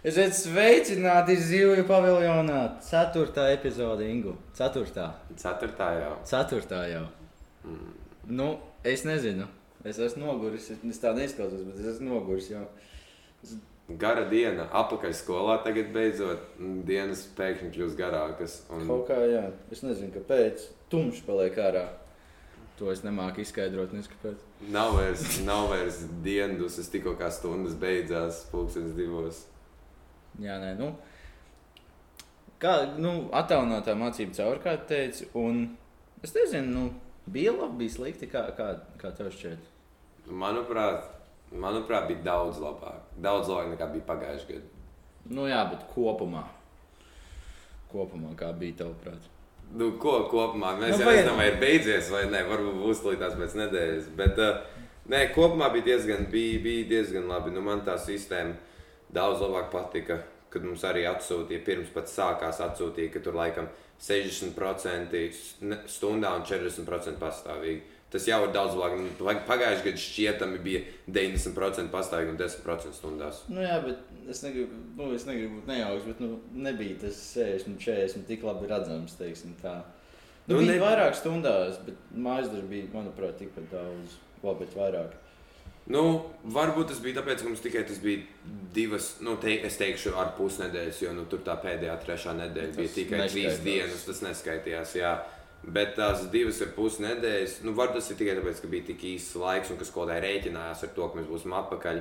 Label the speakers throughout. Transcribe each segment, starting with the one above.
Speaker 1: Esiet sveicināti Zivju paviljonā. Ceturtā epizode, Ingu. Ceturtā.
Speaker 2: Ceturtā jau.
Speaker 1: Ceturtā jau. Mm. Nu, es nezinu. Es esmu noguris. Es tā neizskaužos, bet es esmu noguris jau.
Speaker 2: Es... Gara diena, apakaļ skolā tagad beidzot. Dienas pēkšņi kļūst garākas.
Speaker 1: Un... Kaut kā, jā. Es nezinu, kāpēc. Tumšs paliek ārā. To es nemāku izskaidrot, neskapēc.
Speaker 2: Nav vairs, nav vairs dienas, es tikko kā stundas beidzās, pulkstenis divos.
Speaker 1: Jā, nē, nu. Kā, nu, attālinātā mācība caur, kā teici, un es nezinu, nu, bija labi, bija slikti, kā, kā, kā tev šķiet?
Speaker 2: Manuprāt, manuprāt, bija daudz labāk. Daudz labāk nekā bija pagājušajā gadā.
Speaker 1: Nu jā, bet kopumā. Kopumā kā bija tavuprāt?
Speaker 2: Nu, ko kopumā mēs nu, jau nezinām, vai ir beidzies vai nē, varbūt būs līdz pēc nedēļas. Bet uh, nē, kopumā bija diezgan, bija, bija diezgan labi. Nu, man tā sistēma daudz labāk patika, kad mums arī atsūtīja, pirms pat sākās atsūtīja, ka tur laikam 60% stundā un 40% pastāvīgi. Tas jau ir daudz labāk. Pagājušajā gadā šķietami bija 90% pastāvīgi un 10% stundās.
Speaker 1: Nu jā, bet es negribu, nu, es negribu būt nejauks, bet nu, nebija tas 60, 40 tik labi redzams. Teiksim, tā. nu, nu, bija ne... vairāk stundās, bet mājas darbs bija, manuprāt, tikpat daudz, labi, bet vairāk.
Speaker 2: Nu, varbūt tas bija tāpēc, ka mums tikai tas bija divas, nu, te, es teikšu, ar pusnedēļas, jo nu, tur tā pēdējā, trešā nedēļa tas bija tikai trīs dienas. Tas neskaitījās. Jā. Bet tās divas ar pus nedēļas, nu, var tas ir tikai tāpēc, ka bija tik īsts laiks un ka skolotāji rēķinājās ar to, ka mēs būsim atpakaļ.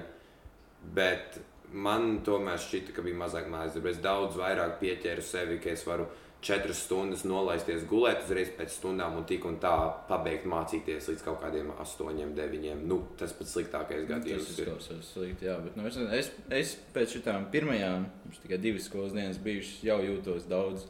Speaker 2: Bet man tomēr šķita, ka bija mazāk mājas darba. Es daudz vairāk pieķēru sevi, ka es varu četras stundas nolaisties gulēt uzreiz pēc stundām un tik un tā pabeigt mācīties līdz kaut kādiem astoņiem, deviņiem. Nu, tas pats sliktākais
Speaker 1: nu, gadījums. Tas izklausās slikti, jā, bet nu, es, es, es pēc šitām pirmajām, mums tikai divas skolas dienas bijušas, jau jūtos daudz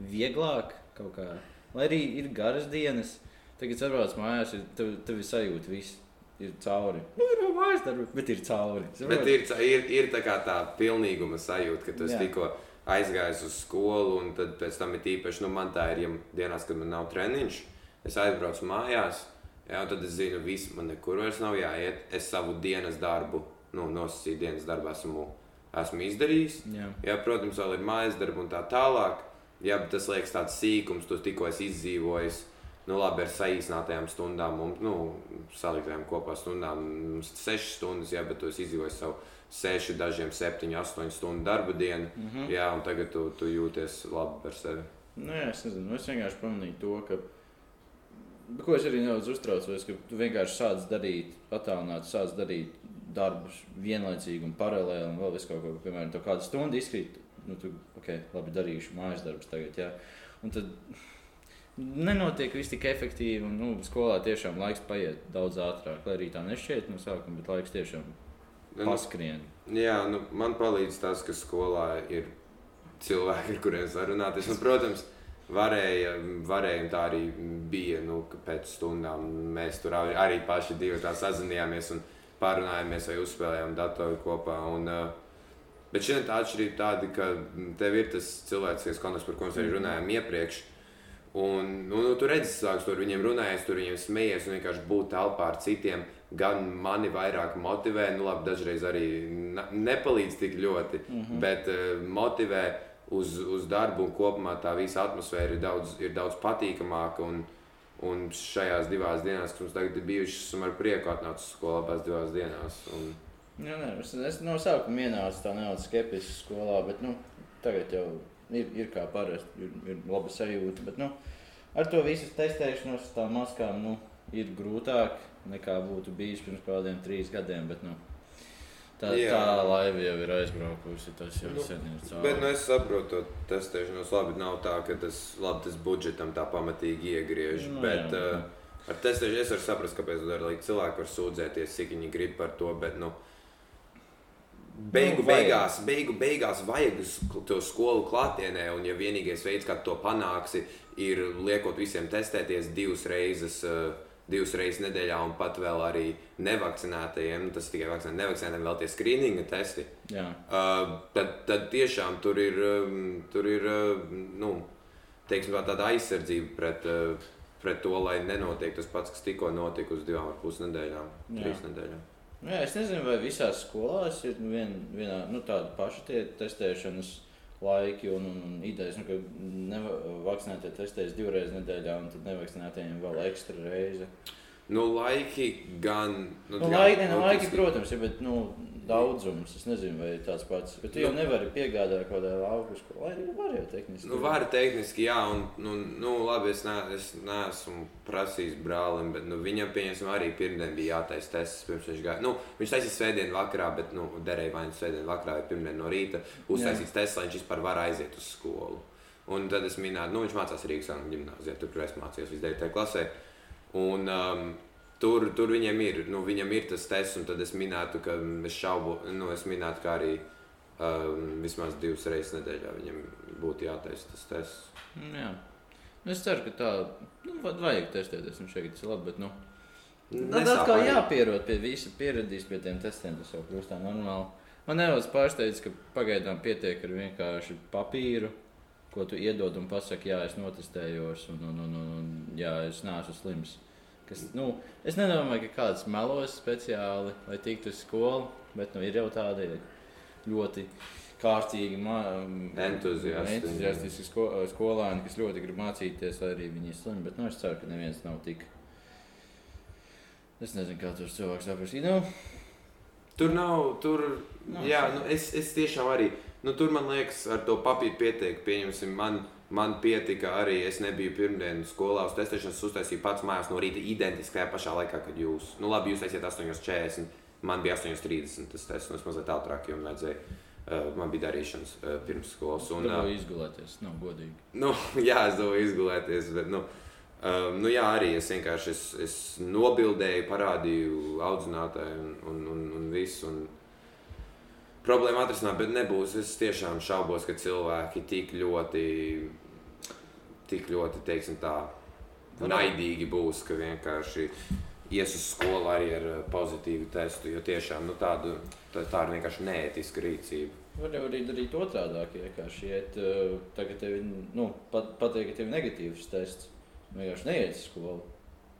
Speaker 1: vieglāk kaut kā Lai arī ir garas dienas, tagad atbrauc mājās, tev, tev ir sajūta viss. Ir cauri. Nu, ir vēl mājas darbi, bet ir cauri.
Speaker 2: Bet ir, ir, ir tā kā tā pilnīguma sajūta, ka tu tikko aizgājis uz skolu, un tad pēc tam ir īpaši, nu, man tā ir, ja dienās, kad man nav treniņš, es aizbraucu mājās, jā, un tad es zinu, viss man nekur vairs nav jāiet. Es savu dienas darbu, nu, nosacīju dienas darbu esmu, esmu izdarījis. Jā. jā, protams, vēl ir mājas darbi un tā tālāk. Jā, bet tas liekas tāds sīkums, tu tikko esi izdzīvojis. Nu, labi, ar saīsinātajām stundām, un nu, saliktajām kopā stundām, mums ir 6 stundas, jā, bet tu izdzīvoji savu 6, dažiem 7, 8 stundu darba dienu. Mm -hmm. Jā, un tagad tu, tu jūties labi par sevi.
Speaker 1: Nu, jā, es nezinu, es vienkārši pamanīju to, ka. Ko es arī nedaudz uztraucos, ka tu vienkārši sāc darīt, attālināt, sāc darīt darbus vienlaicīgi un paralēli, un vēl visu kaut ko, piemēram, kādu stundu izkrīt nu, tu, ok, labi, darīšu mājas darbus tagad. Jā. Un tad nenotiek viss tik efektīvi, un nu, skolā tiešām laiks paiet daudz ātrāk. Lai arī tā nešķiet no sākuma, bet laiks tiešām nu, paskrien.
Speaker 2: Jā, nu, man palīdz tas, ka skolā ir cilvēki, ar kuriem var runāties. Un, protams, varēja, varēja tā arī bija. Nu, pēc stundām mēs tur arī, paši divi sazinājāmies un pārunājāmies vai uzspēlējām datoru kopā. Un, uh, Bet šeit tā atšķirība tāda, ka tev ir tas cilvēciskais kontakts, par ko mēs arī runājām iepriekš. Un, nu, nu, tu redzi, ka tur viņiem runājas, tur viņiem smējies un vienkārši būt telpā ar citiem. Gan mani vairāk motivē, nu, labi, dažreiz arī nepalīdz tik ļoti, mm -hmm. bet uh, motivē uz, uz darbu un kopumā tā visa atmosfēra ir daudz, ir daudz patīkamāka. Un, un šajās divās dienās, kas mums tagad ir bijušas, esmu ar prieku atnācis skolu abās divās dienās. Un,
Speaker 1: Jā, nē, es, es no sākuma ienācu tā nedaudz skeptiski skolā, bet nu, tagad jau ir, ir kā parasti, ir, ir laba sajūta. Bet, nu, ar to visu testēšanos, tām maskām, nu, ir grūtāk nekā būtu bijis pirms kādiem trīs gadiem. Bet, nu, Tā, Jā. tā laiva jau ir aizbraukusi. Tas jau nu, sen ir cauri.
Speaker 2: Bet nu, es saprotu, to testēšanos labi. Nav tā, ka tas, labi, tas budžetam tā pamatīgi iegriež. Nu, bet, jā, uh, ar testēšanu es varu saprast, kāpēc cilvēki var sūdzēties, cik viņi grib par to. Bet, nu, Beigu nu, beigās, beigu beigās vajag to skolu klātienē, un ja vienīgais veids, kā to panāksi, ir liekot visiem testēties divas reizes, uh, divas reizes nedēļā, un pat vēl arī nevakcinētajiem, tas tikai vakcinētiem, nevakcinētiem vēl tie skrīninga testi. Jā. Uh, tad, tad tiešām tur ir, um, tur ir uh, nu, teiksim, tāda aizsardzība pret, uh, pret to, lai nenotiek tas pats, kas tikko notika uz divām ar pus nedēļām, trīs nedēļām.
Speaker 1: Jā, es nezinu, vai visās skolās ir vien, vienā, nu, tāda paša testēšanas laiki un, un, un idejas, nu, ka nevakcinētie testēs divreiz nedēļā, un tad nevakcinētajiem vēl ekstra reizi.
Speaker 2: Nu, laiki gan.
Speaker 1: Nu, nu, laiki, ne, nu, laiki, protams, ir, bet nu, daudzums. Es nezinu, vai tāds pats. Bet tu jau nu, nevari piegādāt kaut kādā lauku skolā. Vai var jau tehniski?
Speaker 2: Nu, var tehniski, jā. Un, nu, nu labi, es, ne, es neesmu prasījis brālim, bet nu, viņam, pieņemsim, arī pirmdien bija jātaisa tests. Pirms viņš gāja. Nu, viņš taisīja svētdienu vakarā, bet nu, derēja vai nu svētdienu vakarā vai pirmdien no rīta. Uztaisīts tests, lai viņš vispār var aiziet uz skolu. Un tad es minēju, nu, viņš mācās Rīgas gimnājā, tur, kur es mācījos visdēļ tajā klasē. Un, um, Tur, tur viņam ir, nu, viņam ir tas tests, un tad es minētu, ka es šaubu, nu, es minētu, ka arī um, vismaz divas reizes nedēļā viņam būtu jātaisa tas tests.
Speaker 1: Mm, jā. Nu, es ceru, ka tā, nu, vajag testēties, un šeit tas ir labi, bet, nu, tad atkal jāpierod pie visa, pieradīs pie tiem testiem, tas jau kļūst tā normāli. Man nedaudz pārsteidz, ka pagaidām pietiek ar vienkārši papīru, ko tu iedod un pasaki, jā, es notestējos, un, un, un, un, un jā, es neesmu slims. Kas, nu, es nedomāju, ka kāds melos speciāli, lai tiktu uz skolu, bet nu, ir jau tādi ļoti kārtīgi, entuziastiski sko skolēni, kas ļoti grib mācīties, vai arī viņi ir slimi. Bet nu, es ceru, ka neviens nav tik. Es nezinu, kā tos cilvēkus saprast. Nu,
Speaker 2: tur nav, tur, nav jā, nu, es, es tiešām arī, nu, tur man liekas, ar to papīru pietiek, pieņemsim, man Man pietika arī, es nebiju pirmdienas skolā uz testēšanas, uztaisīju pats mājās no rīta identiskajā pašā laikā, kad jūs. Nu, labi, jūs esat 8,40, man bija 8,30. Tas un es mazliet ātrāk jums vajadzēja. Uh, man bija darīšanas uh, pirms skolas.
Speaker 1: Un, uh, izgulēties, nav godīgi.
Speaker 2: Nu, jā, es domāju, izgulēties. Bet, nu, uh, nu, jā, arī es vienkārši es, es nobildēju, parādīju audzinātājai un, un, un, un visu. Un, problēma atrisināt, bet nebūs. Es tiešām šaubos, ka cilvēki tik ļoti, tik ļoti, teiksim tā, naidīgi būs, ka vienkārši ies uz skolu arī ar eh, pozitīvu testu, jo tiešām nu, tādu, tā, tā ir vienkārši neētiska rīcība.
Speaker 1: Var jau arī darīt otrādi, vienkārši iet, eh, tagad tev, nu, pat, pateikt, ka tev ir negatīvs tests. Vienkārši neiet uz skolu.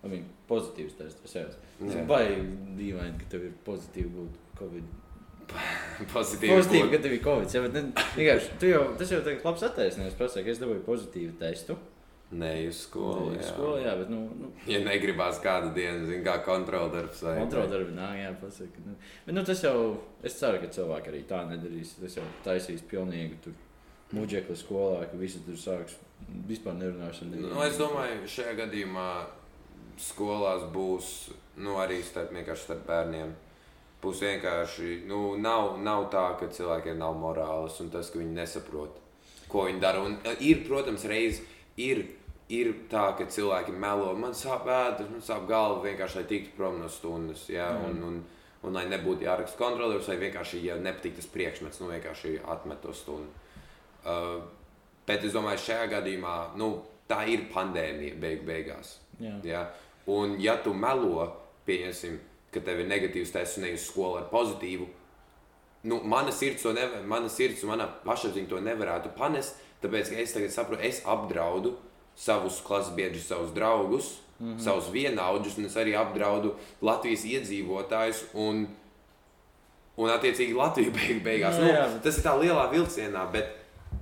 Speaker 1: I mean, pozitīvs tests. Tas ir baigi dīvaini, ka tev ir pozitīvi būt Covid
Speaker 2: pozitīvi.
Speaker 1: Pozitīvi, ka tev ir covid. Ja, bet, ne, vienkārši, jau, tas jau ir labs attēlojums. Prasa, ka es dabūju pozitīvu testu.
Speaker 2: Nē, uz skolu.
Speaker 1: Nē, uz skolu, jā, bet, nu, nu.
Speaker 2: Ja negribās kādu dienu, zin, kā kontroldarbs vai
Speaker 1: kontroldarbi nāk, jā, pasaka. Nu. Bet, nu, tas jau, es ceru, ka cilvēki arī tā nedarīs. Tas jau taisīs pilnīgi tur muģekli skolā, ka visi tur sāks vispār nerunāšanu.
Speaker 2: Nu, es domāju, šajā gadījumā skolās būs, nu, arī starp, starp bērniem būs vienkārši, nu, nav, nav tā, ka cilvēkiem nav morāles un tas, ka viņi nesaprot, ko viņi dara. Un e, ir, protams, reiz ir, ir tā, ka cilvēki melo, man sāp ēdas, man sāp galva vienkārši, lai tiktu prom no stundas. Ja? Mm. Un, un, un, un lai nebūtu jāraksta kontrolieris, vai vienkārši, ja nepatīk tas priekšmets, nu vienkārši atmet to stundu. Uh, bet es domāju, šajā gadījumā nu, tā ir pandēmija beig beigās. Jā. Ja? Un ja tu melo, pieņemsim, ka tev ir negatīvs tests un ne uz skolu ar pozitīvu. Nu, mana sirds, nevar, mana sirds un mana pašapziņa to nevarētu panest, tāpēc es tagad saprotu, es apdraudu savus klases biedrus, savus draugus, mm -hmm. savus vienaudžus, un es arī apdraudu Latvijas iedzīvotājus. Un, un attiecīgi Latvija beig, beigās. Nu, tas ir tā lielā vilcienā, bet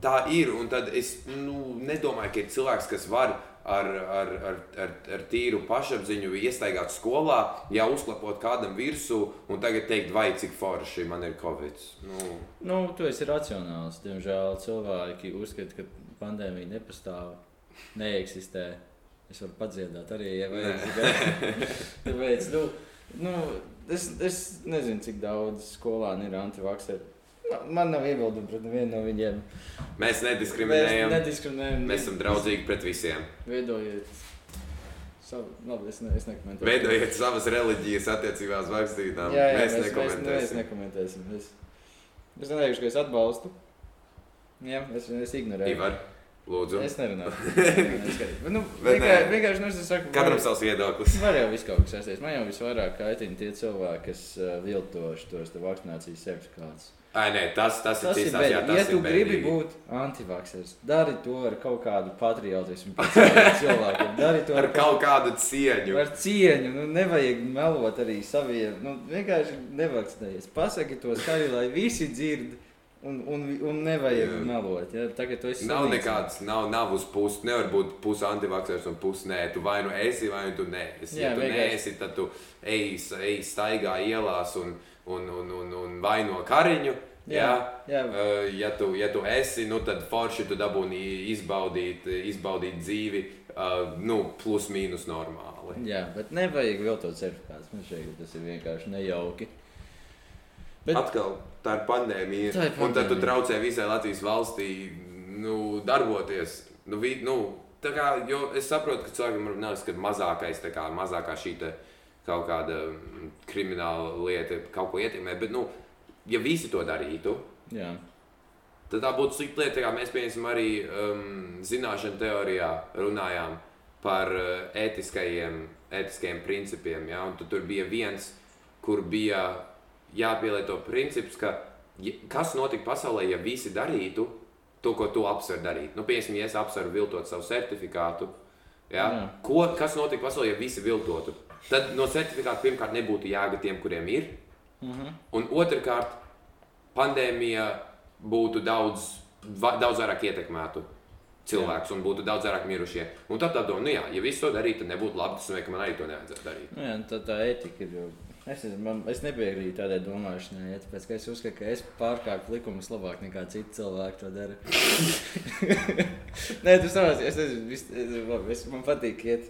Speaker 2: tā ir. Un tad es nu, nedomāju, ka ir cilvēks, kas var ar, ar, ar, ar, ar tīru pašapziņu iestaigāt skolā, jau uzklapot kādam virsū un tagad teikt, vai cik forši man ir covid. Nu.
Speaker 1: Nu, tu esi racionāls. Diemžēl cilvēki uzskata, ka pandēmija nepastāv, neeksistē. Es varu padziedāt arī, ja vajag. Tāpēc, nu, nu, es, es nezinu, cik daudz skolāni ir antivakseri Man nav iebildumu pret nevienu no viņiem.
Speaker 2: Mēs nediskriminējam.
Speaker 1: Mēs, nediskriminējam.
Speaker 2: mēs esam draudzīgi pret visiem.
Speaker 1: Veidojiet savu, labi, es, ne, es.
Speaker 2: Veidojiet savas reliģijas attiecībā uz vakstītām.
Speaker 1: Jā, jā, mēs, mēs nekomentēsim. Mēs, mēs nekomentēsim. Es, es neteikšu, ka es atbalstu. Jā, es, es ignorēju.
Speaker 2: Ivar. Lūdzu.
Speaker 1: Es nerunāju. nu, vienkārši, vienkārši nu, es saku,
Speaker 2: Katram savs viedoklis.
Speaker 1: Var jau viss kaut kas sasties. Man jau visvairāk kaitina tie cilvēki, kas uh, vilto šos vakcinācijas certifikātus.
Speaker 2: Ai, nē, tas, tas,
Speaker 1: Tas
Speaker 2: ir
Speaker 1: bēdīgi.
Speaker 2: Jā,
Speaker 1: Ja
Speaker 2: tas
Speaker 1: tu
Speaker 2: ir
Speaker 1: gribi
Speaker 2: bēdīgi.
Speaker 1: būt antivaksers, dari to ar kaut kādu patriotismu cilvēkiem. Dari to
Speaker 2: Ar kaut kādu cieņu.
Speaker 1: Ar cieņu, nu, nevajag melot arī saviem. Nu, vienkārši nevakcinējies. Pasaki to skaļi, lai visi dzird. Un, un, un nevajag
Speaker 2: Jā.
Speaker 1: Melot. Ja? Tagad tu esi
Speaker 2: Nav nekāds, nav, nav uz puses. Nevar būt pusi antivaksers un pusi nē. Tu vai nu esi, vai nu tu neesi. Ja
Speaker 1: Jā,
Speaker 2: tu
Speaker 1: vienkārši.
Speaker 2: neesi, tad tu ej, ej staigā ielās un, un, un, un, un vaino kariņu. Jā.
Speaker 1: Jā, jā.
Speaker 2: Uh, ja, tu, ja tu esi, nu, tad forši tu dabūni izbaudīt, izbaudīt dzīvi, uh, nu, plus mīnus normāli.
Speaker 1: Jā, bet nevajag vēl to certifikātu. Man šeit tas ir vienkārši nejauki. Bet,
Speaker 2: Atkal tā ir pandēmija.
Speaker 1: Tā ir
Speaker 2: Un tad tu
Speaker 1: pandēmija.
Speaker 2: traucē visai Latvijas valstī nu, darboties. Nu, vi, nu, tā kā, jo es saprotu, ka cilvēkiem tas mazākais, tā kā, mazākā šī te kaut kāda krimināla lieta kaut ko ietekmē. Bet, nu, ja visi to darītu,
Speaker 1: jā,
Speaker 2: tad tā būtu slikta lieta. Kā Mēs pieņemsim arī um, zināšanu teorijā runājām par uh, ētiskajiem, ētiskajiem principiem. Ja? Un tu tur bija viens, kur bija jāpielieto princips, ka kas notiktu pasaulē, ja visi darītu to, ko tu apsver darīt. Nu, piemēram, ja es apsveru viltot savu certifikātu, ja?
Speaker 1: Jā.
Speaker 2: ko, kas notiktu pasaulē, ja visi viltotu? Tad no certifikāta pirmkārt nebūtu jēga tiem, kuriem ir.
Speaker 1: Mhm.
Speaker 2: Un otrkārt, pandēmija būtu daudz, va, daudz vairāk ietekmētu cilvēkus un būtu daudz vairāk mirušie. Un tad tā domā, nu jā, ja viss to darītu, tad nebūtu labi. Tas nozīmē, ka man arī to nevajadzētu darīt.
Speaker 1: nu, jā tā, tā etika ir. jau- Es, man, es nepiekrītu tādai domāšanai, ja, tāpēc ka es uzskatu, ka es pārkāpu likumus labāk nekā citi cilvēki to dara. Nē, tas nav. Es es, labi, es, man patīk iet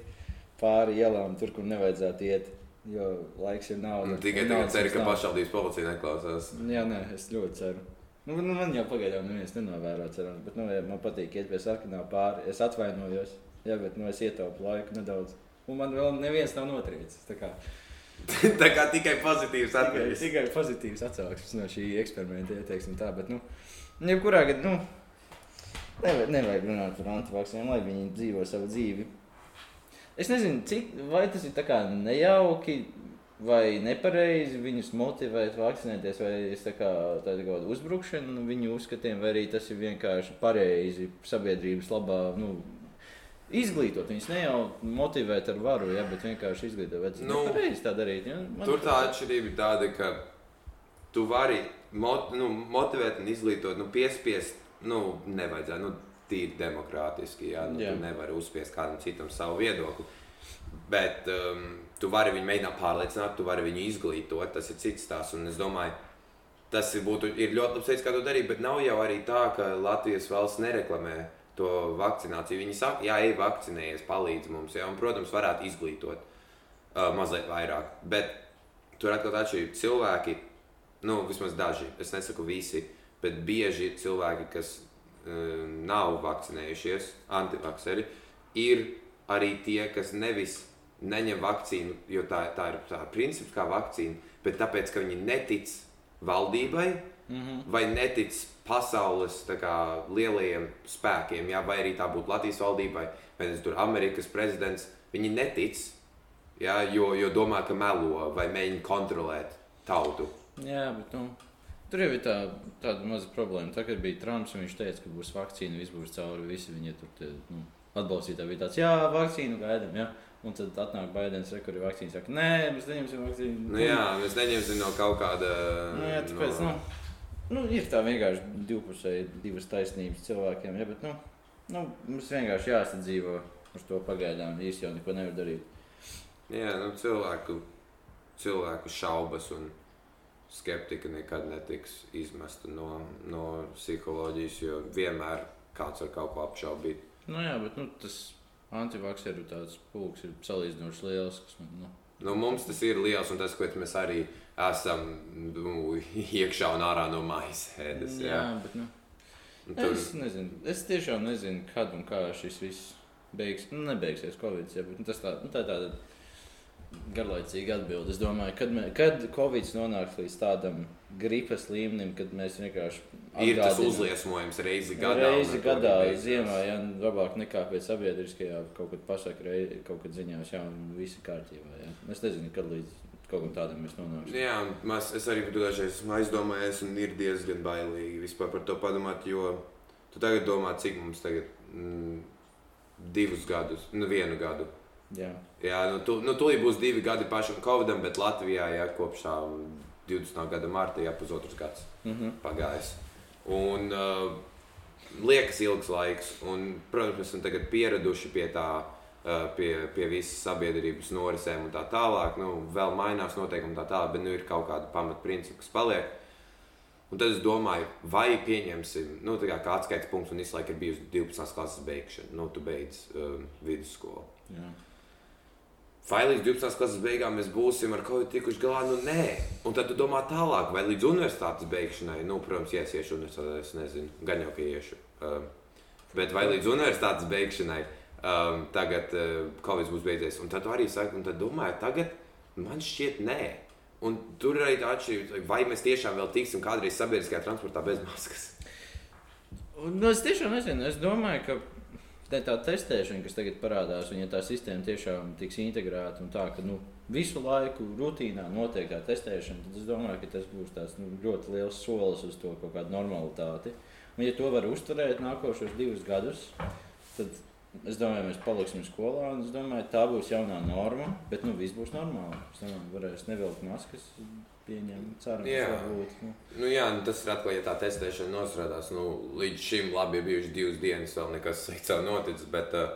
Speaker 1: pāri ielām, tur, kur nevajadzētu iet. Jo laiks ir nauda.
Speaker 2: Nu, tikai tagad ceru, ka pašvaldības policija neklausās.
Speaker 1: Jā, nē, es ļoti ceru. Nu, nu, man jau pagaidām neviens nenovēro cerams, bet nu, ja man patīk iet pie sarkanā pāri. Es atvainojos, jā, bet nu, es ietaupu laiku nedaudz. Un man vēl neviens nav notriecis. Tā kā
Speaker 2: tā kā tikai pozitīvs
Speaker 1: tikai,
Speaker 2: atbildības.
Speaker 1: tikai pozitīvs atsauksmes no šī eksperimenta, ieteiksim tā. Bet, nu, jebkurā gadījumā, nu, nevajag, runāt par antivaksiem, lai viņi dzīvo savu dzīvi. Es nezinu, cik, vai tas ir tā nejauki vai nepareizi viņus motivēt, vakcinēties, vai es tā kā tāda kaut kāda uzbrukšana viņu uzskatiem, vai arī tas ir vienkārši pareizi sabiedrības labā. Nu, Izglītot viņus ne jau motivēt ar varu, ja, bet vienkārši izglītot. Ir
Speaker 2: Nu,
Speaker 1: tā darīt? Ja? Man
Speaker 2: Tur tā atšķirība ir tāda, ka tu vari mot, nu, motivēt un izglītot, nu, piespiest, nu, nevajadzētu. Nu, Tīri demokrātiski, jā, nu,
Speaker 1: Jā.
Speaker 2: tu nevari uzspiest kādam citam savu viedokli. Bet um, tu vari viņu mēģināt pārliecināt, tu vari viņu izglītot. Tas ir cits stāsts. Un es domāju, tas ir, būtu, ir ļoti labs veids, kā to darīt. Bet nav jau arī tā, ka Latvijas valsts nereklamē to vakcināciju. Viņi saka, jā, ej, vakcinējies, palīdz mums. Jā, un, protams, varētu izglītot uh, mazliet vairāk. Bet tur atkal tā atšķirība. Cilvēki, nu, vismaz daži, es nesaku visi, bet bieži cilvēki, kas nav vakcinējušies, antivakseri, ir arī tie, kas nevis neņem vakcīnu, jo tā, tā ir tā princips kā vakcīna, bet tāpēc, ka viņi netic valdībai
Speaker 1: Mm -hmm.
Speaker 2: vai netic pasaules kā, lielajiem spēkiem, jā, vai arī tā būtu Latvijas valdībai, vai tas tur Amerikas prezidents. Viņi netic, jā, jo, jo domā, ka melo vai mēģina kontrolēt tautu.
Speaker 1: Jā, bet nu, tur jau ir tā, tāda maza problēma. Tā, kad bija Trumps, viņš teica, ka būs vakcīna, viss būs cauri. Visi viņi tur tie, nu, atbalstītāji bija tāds, jā, vakcīnu gaidām. Jā. Un tad atnāk Baidens, kur ir vakcīna. Saka, nē, mēs neņemsim vakcīnu.
Speaker 2: Nu, jā, mēs neņemsim no kaut kāda.
Speaker 1: nu, jā tāpēc, nu, nu, ir tā vienkārši divpusēji, divas taisnības cilvēkiem. Jā, bet nu, nu, mums vienkārši jāsadzīvo ar to pagaidām. Īsti jau neko nevar darīt.
Speaker 2: Jā, nu, cilvēku, cilvēku šaubas un skeptika nekad netiks izmesta no, no psiholoģijas, jo vienmēr kāds var kaut ko apšaubīt.
Speaker 1: Nu, jā, bet nu, tas antivakseru tāds pulks ir salīdzinoši liels. Kas, nu,
Speaker 2: Nu, mums tas ir liels, un tas, ko mēs arī esam nu, iekšā un ārā no maijas ēdas. Jā.
Speaker 1: jā, bet nu. Tur... Es nezinu, es tiešām nezinu, kad un kā šis viss beigs. Nu, nebeigsies Covid, ja, bet nu, tas tā, nu, tā ir tāda garlaicīga atbilde. Es domāju, kad, mē, kad Covid nonāks līdz tādam gripas līmenim, kad mēs vienkārši
Speaker 2: ir tas uzliesmojums reizi gadā.
Speaker 1: Reizi gadā, ziemā, ja labāk nekā pēc sabiedriskajā kaut kad pasakā, kaut kad ziņās, jā, un viss ir kārtībā. Jā. Es nezinu, kad līdz kaut kam tādam mēs nonāksim.
Speaker 2: Jā, mas, es arī dažreiz esmu aizdomājies, un ir diezgan bailīgi vispār par to padomāt. Jo tu tagad domā, cik mums tagad mm, divus gadus, nu vienu gadu.
Speaker 1: Jā.
Speaker 2: Jā, nu, tu, nu tūlīt būs divi gadi pašam Covidam, bet Latvijā jā, kopš tā 20. gada marta jau pusotrs gads
Speaker 1: Mm -hmm.
Speaker 2: pagājis. Un uh, liekas ilgs laiks, un, protams, mēs esam tagad pieraduši pie tā. uh, Pie, pie visas sabiedrības norisēm un tā tālāk. Nu, vēl mainās noteikumi tā tālāk, bet nu, ir kaut kāda pamatprincipa, kas paliek. Un tad es domāju, vai pieņemsim, nu, tā kā, kā atskaites punkts, un visu laiku ir bijusi 12. klases beigšana. Nu, tu beidz um, vidusskolu.
Speaker 1: Jā.
Speaker 2: Vai līdz 12. klases beigām mēs būsim ar kaut ko tikuši galā? Nu, nē, un tad tu domā tālāk, vai līdz universitātes beigšanai, nu, protams, ja es iešu universitātē, es nezinu, gan jau, ka iešu. Um, bet vai līdz universitātes beigšanai um, tagad uh, Covid būs beidzies? Un tad tu arī saki, un tad domāju, tagad man šķiet, nē. Un tur arī tā atšķirība, vai mēs tiešām vēl tiksim kādreiz sabiedriskajā transportā bez maskas.
Speaker 1: Nu, es tiešām nezinu, es domāju, ka tā, tā testēšana, kas tagad parādās, un ja tā sistēma tiešām tiks integrēta un tā, ka nu, visu laiku rutīnā notiek tā testēšana, tad es domāju, ka tas būs tāds, nu, ļoti liels solis uz to kaut kādu normalitāti. Un, ja to var uzturēt nākošos divus gadus, tad es domāju, mēs paliksim skolā, es domāju, tā būs jaunā norma, bet nu, viss būs normāli. Es domāju, varēs nevilkt maskas. Pieņemt, cerams,
Speaker 2: Jā.
Speaker 1: varbūt. Nu.
Speaker 2: Nu, jā, nu, tas ir atkal, ja tā testēšana nostrādās. Nu, līdz šim labi ir bijuši divas dienas, vēl nekas slikts nav noticis. Bet uh,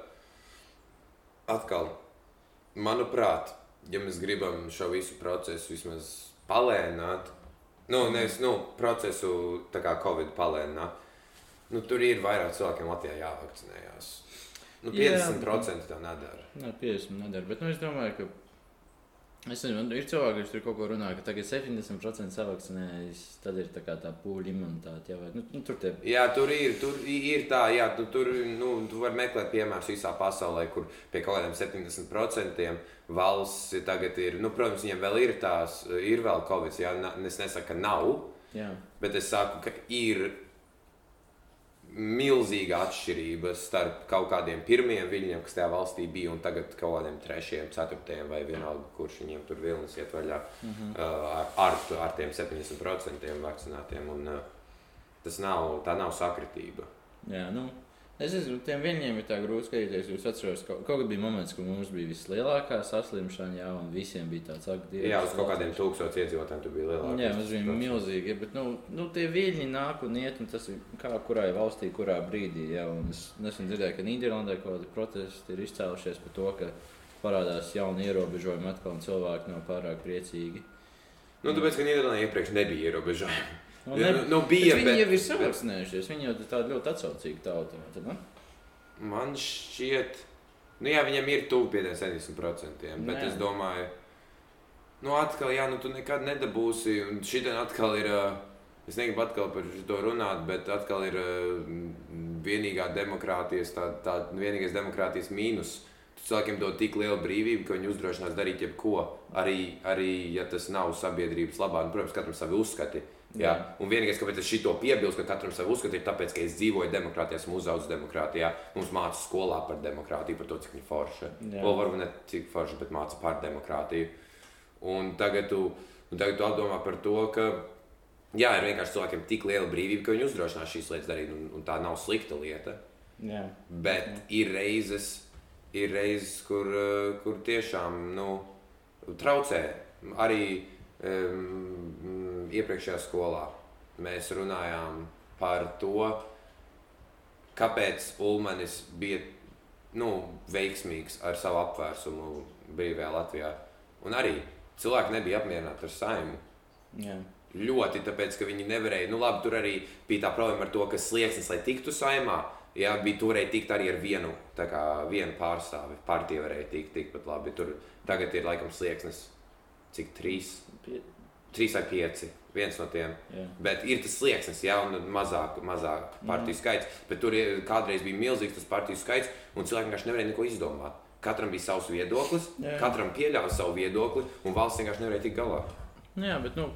Speaker 2: atkal, manuprāt, ja mēs gribam šo visu procesu vismaz palēnināt, nu, nevis nu, procesu tā kā Covid palēnināt, nu, tur ir vairāk cilvēkiem Latvijā jāvakcinējās. Nu,
Speaker 1: Jā.
Speaker 2: 50% tā nedara.
Speaker 1: Nē, 50 nedara. Bet nu, es domāju, ka. Es nezinu, ir cilvēki, kas tur kaut ko runā, ka tagad 70% savakcinējas, tad ir tā kā tā pūļa imunitāte. Jā, vai, nu, nu, tur tie
Speaker 2: Jā, tur ir, tur ir tā, jā, tu, tur nu, tu vari meklēt piemērus visā pasaulē, kur pie kaut kādiem 70% valsts tagad ir. Nu, protams, viņiem vēl ir tās, ir vēl covid, jā, es nesaku, ka nav,
Speaker 1: Jā,
Speaker 2: bet es saku, ka ir milzīga atšķirība starp kaut kādiem pirmiem viļņiem, kas tajā valstī bija, un tagad kaut kādiem trešiem, ceturtajiem vai vienalga, kurš viņiem tur vilnis iet vaļā
Speaker 1: Mhm.
Speaker 2: uh, ar, ar, ar tiem 70% vakcinētiem. Un, uh, tas nav, tā nav sakritība.
Speaker 1: jā nu. Es nezinu, tiem viņiem ir tā grūti skatīties. Jūs atceraties, ka kaut kad bija moments, kad mums bija vislielākā saslimšana, jā, un visiem bija tāds aktīvs.
Speaker 2: Jā, uz kaut kādiem tūkstošiem iedzīvotājiem tur bija lielāka.
Speaker 1: Jā, mums bija milzīgi, bet nu, nu, tie viļņi nāk un iet, un tas ir kā kurai valstī, kurā brīdī. Jā, un es nesen dzirdēju, ka Nīderlandē kaut kādi protesti ir izcēlušies par to, ka parādās jauni ierobežojumi atkal, un cilvēki nav pārāk priecīgi.
Speaker 2: Nu, tāpēc, ka Nīderlandē iepriekš nebija ierobežojumi.
Speaker 1: Nu, ne,
Speaker 2: nu, nu, bija,
Speaker 1: bet viņi
Speaker 2: bet-
Speaker 1: jau ir savakcinējušies, viņi jau ir tādi ļoti atsaucīgi tauta. tad ne?
Speaker 2: Man šķiet, nu jā, viņam ir tuvu pie tiem 70%, bet
Speaker 1: Nē.
Speaker 2: es domāju, nu atkal, jā, nu tu nekad nedabūsi, un šī atkal ir, es negribu atkal par to runāt, bet atkal ir vienīgā demokrātijas, tā, tā vienīgais demokrātijas mīnus. Tu cilvēkiem dod tik lielu brīvību, ka viņi uzdrošinās darīt jebko, arī, arī ja tas nav sabiedrības labā. Nu, protams, katram savi uzskati. Jā.
Speaker 1: Jā.
Speaker 2: Un vienīgais, kāpēc es šito piebilstu, ka katram savu uzskatu, ir tāpēc, ka es dzīvoju demokrātijā, esmu uzaugusi demokrātijā. Mums māca skolā par demokrātiju, par to, cik viņa forša. Vēl varbūt ne cik forša, bet māca par demokrātiju. Un tagad tu, un tagad tu apdomā par to, ka jā, ir vienkārši cilvēkiem tik liela brīvība, ka viņi uzdrošinās šīs lietas darīt, un, un tā nav slikta lieta.
Speaker 1: Jā.
Speaker 2: Bet
Speaker 1: Jā.
Speaker 2: ir reizes, ir reizes kur, kur tiešām nu, traucē. Arī um, iepriekšējā skolā mēs runājām par to, kāpēc Ulmanis bija nu, veiksmīgs ar savu apvērsumu brīvajā Latvijā. Un arī cilvēki nebija apmierināti ar saimnu.
Speaker 1: Jā.
Speaker 2: Ļoti, tāpēc, ka viņi nevarēja, nu labi, tur arī bija tā problēma ar to, ka slieksnis, lai tiktu saimā, jā, bija turēja tikt arī ar vienu, tā kā vienu pārstāvi. Partija varēja tikt tikpat labi. Tur tagad ir laikam slieksnis, cik trīs,
Speaker 1: Pie...
Speaker 2: trīs vai pieci, viens no tiem.
Speaker 1: Jā.
Speaker 2: Bet ir tas slieksnis, jau mazāk, mazāk partiju mm. skaits. Bet tur kādreiz bija milzīgs tas partiju skaits, un cilvēki vienkārši nevarēja neko izdomāt. Katram bija savs viedoklis,
Speaker 1: Jā.
Speaker 2: katram pieļāva savu viedokli, un valsts vienkārši nevarēja tikt galā.
Speaker 1: Nu Jā, bet, nu,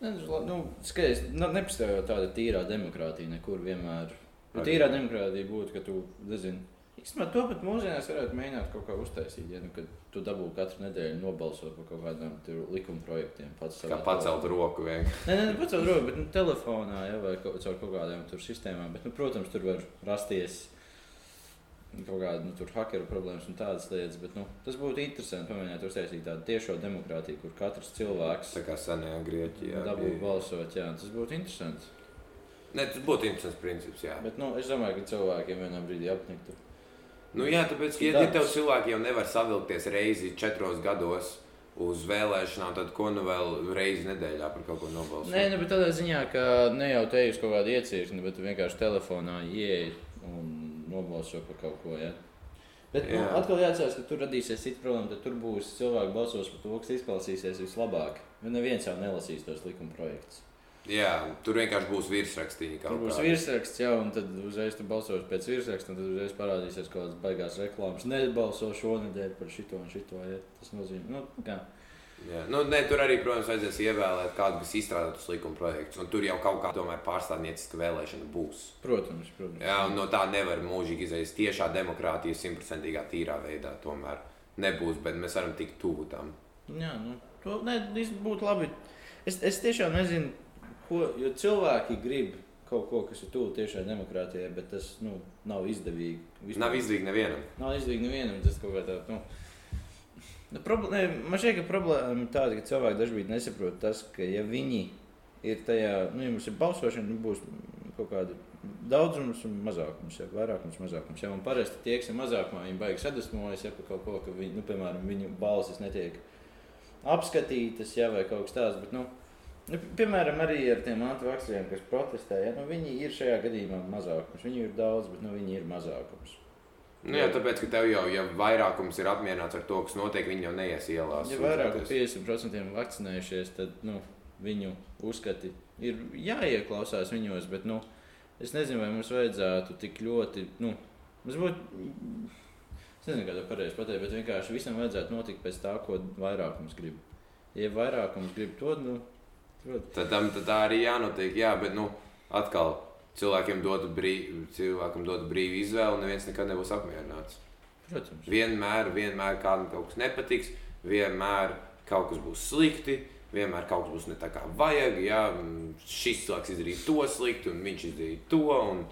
Speaker 1: nezinu, nu, skaties, nu, nepastāv jau tāda tīrā demokrātija nekur vienmēr. Nu, tīrā demokrātija būtu, ka tu, nezini, Īstenībā to pat mūsdienās varētu mēģināt kaut kā uztaisīt. Ja, nu, kad tu dabū katru nedēļu nobalsot par kaut kādiem likuma projektiem. Pats
Speaker 2: Kā pacelt roku vienkārši.
Speaker 1: Nē, nē, ne pacelt roku, bet nu, telefonā ja, vai kaut, caur kaut kādām tur sistēmām. Bet, nu, protams, tur var rasties kaut kāda nu, hackera problēmas un tādas lietas. Bet, nu, tas būtu interesanti pamēģināt uztaisīt tādu tiešo demokrātiju, kur katrs cilvēks
Speaker 2: Tā kā senajā Grieķijā.
Speaker 1: dabū
Speaker 2: bija.
Speaker 1: balsot. Jā, tas būtu interesanti.
Speaker 2: Nē, tas būtu interesants princips. Jā.
Speaker 1: Bet nu, es domāju, ka cilvēkiem vienā brīdī apniktu.
Speaker 2: Nu, jā, tāpēc, ja, ja tev cilvēki jau nevar savilkties reizi četros gados uz vēlēšanām, tad ko nu vēl reizi nedēļā par kaut ko nobalsot?
Speaker 1: Nē, nu, bet tādā ziņā, ka ne jau te ir kaut kāda iecirkne, bet vienkārši telefonā ieej un nobalso par kaut ko. Ja? Bet nu,
Speaker 2: Jā.
Speaker 1: atkal jāatcerās, ka tur radīsies cita problēma. Tad tur būs cilvēki balsos par to, kas izklausīsies vislabāk. Jo neviens jau nelasīs tos likuma projektus.
Speaker 2: Jā, tur vienkārši būs virsrakstīņi.
Speaker 1: Tur būs virsraksts, jau, un tad uzreiz tu balsos pēc virsraksta, un tad uzreiz parādīsies kaut kādas baigās reklāmas. Nebalso šonadēļ par šito un šito. Ja? Tas nozīmē, nu, kā.
Speaker 2: Jā. Nu, ne, tur arī, protams, vajadzēs ievēlēt kādu, kas izstrādā tos likuma projektus. Un tur jau kaut kā tomēr pārstāvnieciska vēlēšana būs.
Speaker 1: Protams, protams.
Speaker 2: Jā, no tā nevar mūžīgi izaizt. Tiešā demokrātija simtprocentīgā tīrā veidā tomēr nebūs, bet mēs varam tikt tuvu tam.
Speaker 1: Jā, nu, to ne, būtu labi. Es, es tiešām nezinu, ko, jo cilvēki grib kaut ko, kas ir tuvu tiešai demokrātijai, bet tas nu, nav izdevīgi. Vispār.
Speaker 2: Nav izdevīgi nevienam.
Speaker 1: Nav izdevīgi nevienam. Tas kaut kā tā, nu, nu, problēma, man šķiet, ka problēma ir tāda, ka cilvēki dažkārt nesaprot tas, ka ja viņi ir tajā, nu, ja mums ir balsošana, nu, būs kaut kāda daudzums un mazākums, ja vairākums, mazākums. Ja man parasti tie, kas ir mazākumā, viņi baigs sadusmojas, ja par kaut ko, ka viņi, nu, piemēram, viņu balsis netiek apskatītas, ja vai kaut kas tāds. Bet, nu, nu, piemēram, arī ar tiem antivakcīniem, kas protestē, ja, nu, viņi ir šajā gadījumā mazākums. Viņi ir daudz, bet nu, viņi ir mazākums.
Speaker 2: Nu, jā, tāpēc, ka tev jau, ja vairākums ir apmierināts ar to, kas notiek, viņi jau neies ielās.
Speaker 1: Ja vairāk par
Speaker 2: sūdzēties.
Speaker 1: 50% vakcinējušies, tad nu, viņu uzskati ir jāieklausās viņos. Bet, nu, es nezinu, vai mums vajadzētu tik ļoti. Nu, mums būtu, es nezinu, kā to pareizi pateikt, bet vienkārši visam vajadzētu notikt pēc tā, ko vairākums grib. Ja vairākums grib to, nu,
Speaker 2: Tad, tam, tad tā arī jānotiek. Jā, bet nu, atkal cilvēkiem dot brīvu, cilvēkam dot brīvu izvēli, un neviens nekad nebūs apmierināts.
Speaker 1: protams.
Speaker 2: Vienmēr, vienmēr kādam kaut kas nepatiks, vienmēr kaut kas būs slikti. Vienmēr kaut kas būs ne tā kā vajag. Jā, šis cilvēks izdarīja to slikti, un viņš izdarīja to. Un,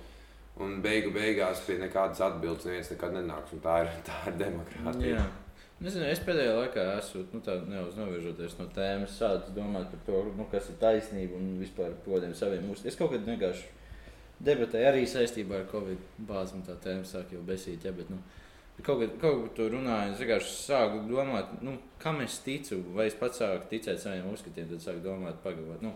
Speaker 2: un beigu beigās pie nekādas atbildes neviens nekad nenāks. Tā ir, tā ir demokrātija.
Speaker 1: Jā. Nezinu, es pēdējā laikā esmu nu, tā, neuz novirzoties no tēmas, sācis domāt par to, nu, kas ir taisnība un vispār par kādiem saviem uzskatiem. Es kaut kad vienkārši debatēju arī saistībā ar Covid bāzi, un tā tēma sāk jau besīt. Ja, bet, nu, kaut kaut kad tur runāju, es vienkārši sāku domāt, nu, kam es ticu, vai es pats sāku ticēt saviem uzskatiem, tad sāku domāt, pagaidot. Nu,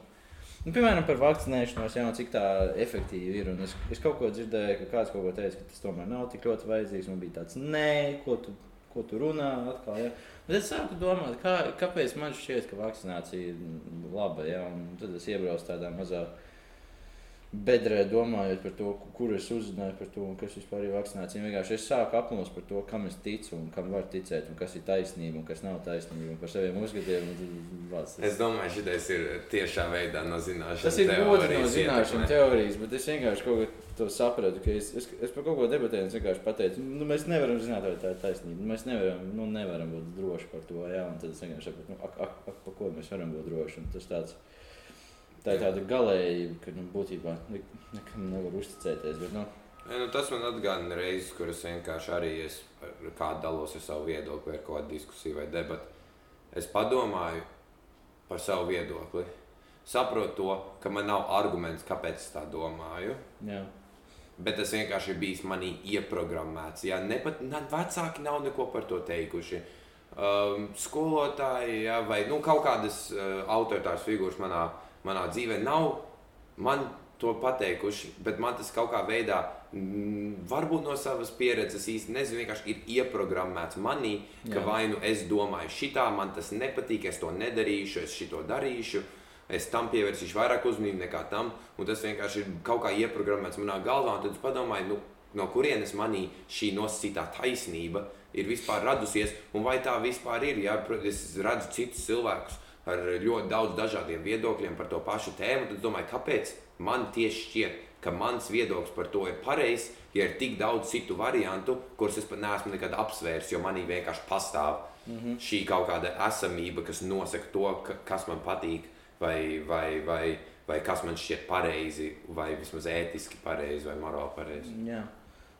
Speaker 1: Nu, piemēram, par vakcinēšanos, jau cik tā efektīva ir. Es, es kaut ko dzirdēju, ka kāds kaut ko teica, ka tas tomēr nav tik ļoti vajadzīgs. Man bija tāds, nē, ko tu, ko tu runā atkal. Ja? Bet es sāku domāt, kā, kāpēc man šķiet, ka vakcinācija ir laba. Ja? Tad es iebraucu tādā mazā bedrē, domājot par to, kur es uzzināju par to, un kas vispār ir vakcinācija. Vienkārši es sāku apmulst par to, kam es ticu un kam var ticēt, un kas ir taisnība un kas nav taisnība, par saviem tas-
Speaker 2: Es domāju, šis ir tiešā veidā no zināšanas.
Speaker 1: Tas ir gudri no
Speaker 2: ietekmē.
Speaker 1: teorijas, bet es vienkārši kaut ko to sapratu. ka Es, es, es par kaut ko debatēju, un es vienkārši pateicu, nu, mēs nevaram zināt, vai tā ir taisnība. Mēs nevaram, nu, nevaram būt droši par to. Jā, un tad es vienkārši saprotu, nu, ak, ak, ak, par ko mēs varam būt droši. Un tas tāds, tā ir tāda galējība, ka nu, būtībā nek- nekam nevar uzticēties. Bet, nu,
Speaker 2: Ja, nu, tas man atgādina reizes, kur es vienkārši arī es ar kādu dalos ar savu viedokli, ar kādu diskusiju vai debatu. Es padomāju par savu viedokli. Saprotu to, ka man nav arguments, kāpēc es tā domāju.
Speaker 1: jā.
Speaker 2: Bet tas vienkārši ir bijis manī ieprogrammēts. Jā, ne pat ne, vecāki nav neko par to teikuši. Um, skolotāji jā, vai nu, kaut kādas uh, autoritāras figūras manā, manā dzīvē nav man to pateikuši. Bet man tas kaut kādā veidā, mm, varbūt no savas pieredzes, īsti nezinu, vienkārši ir ieprogrammēts manī, ka
Speaker 1: Jā.
Speaker 2: vai nu es domāju, šitā man tas nepatīk, es to nedarīšu, es šito darīšu. Es tam pievērsīšu vairāk uzmanību nekā tam, un tas vienkārši ir kaut kā ieprogrammēts manā galvā. Tad es padomāju, nu, no kurienes manī šī nosacītā taisnība ir vispār radusies, un vai tā vispār ir. Protams, es redzu citus cilvēkus ar ļoti daudz dažādiem viedokļiem par to pašu tēmu, tad domāju, kāpēc man tieši šķiet, ka mans viedoklis par to ir pareizs, ja ir tik daudz citu variantu, kurus es pat neesmu nekad apsvērs, jo manī vienkārši pastāv mm -hmm. šī kaut kāda esamība, kas nosaka to, ka, kas man patīk, vai, vai, vai, vai kas man šķiet pareizi, vai vismaz ētiski pareizi, vai morāli pareizi.
Speaker 1: Jā,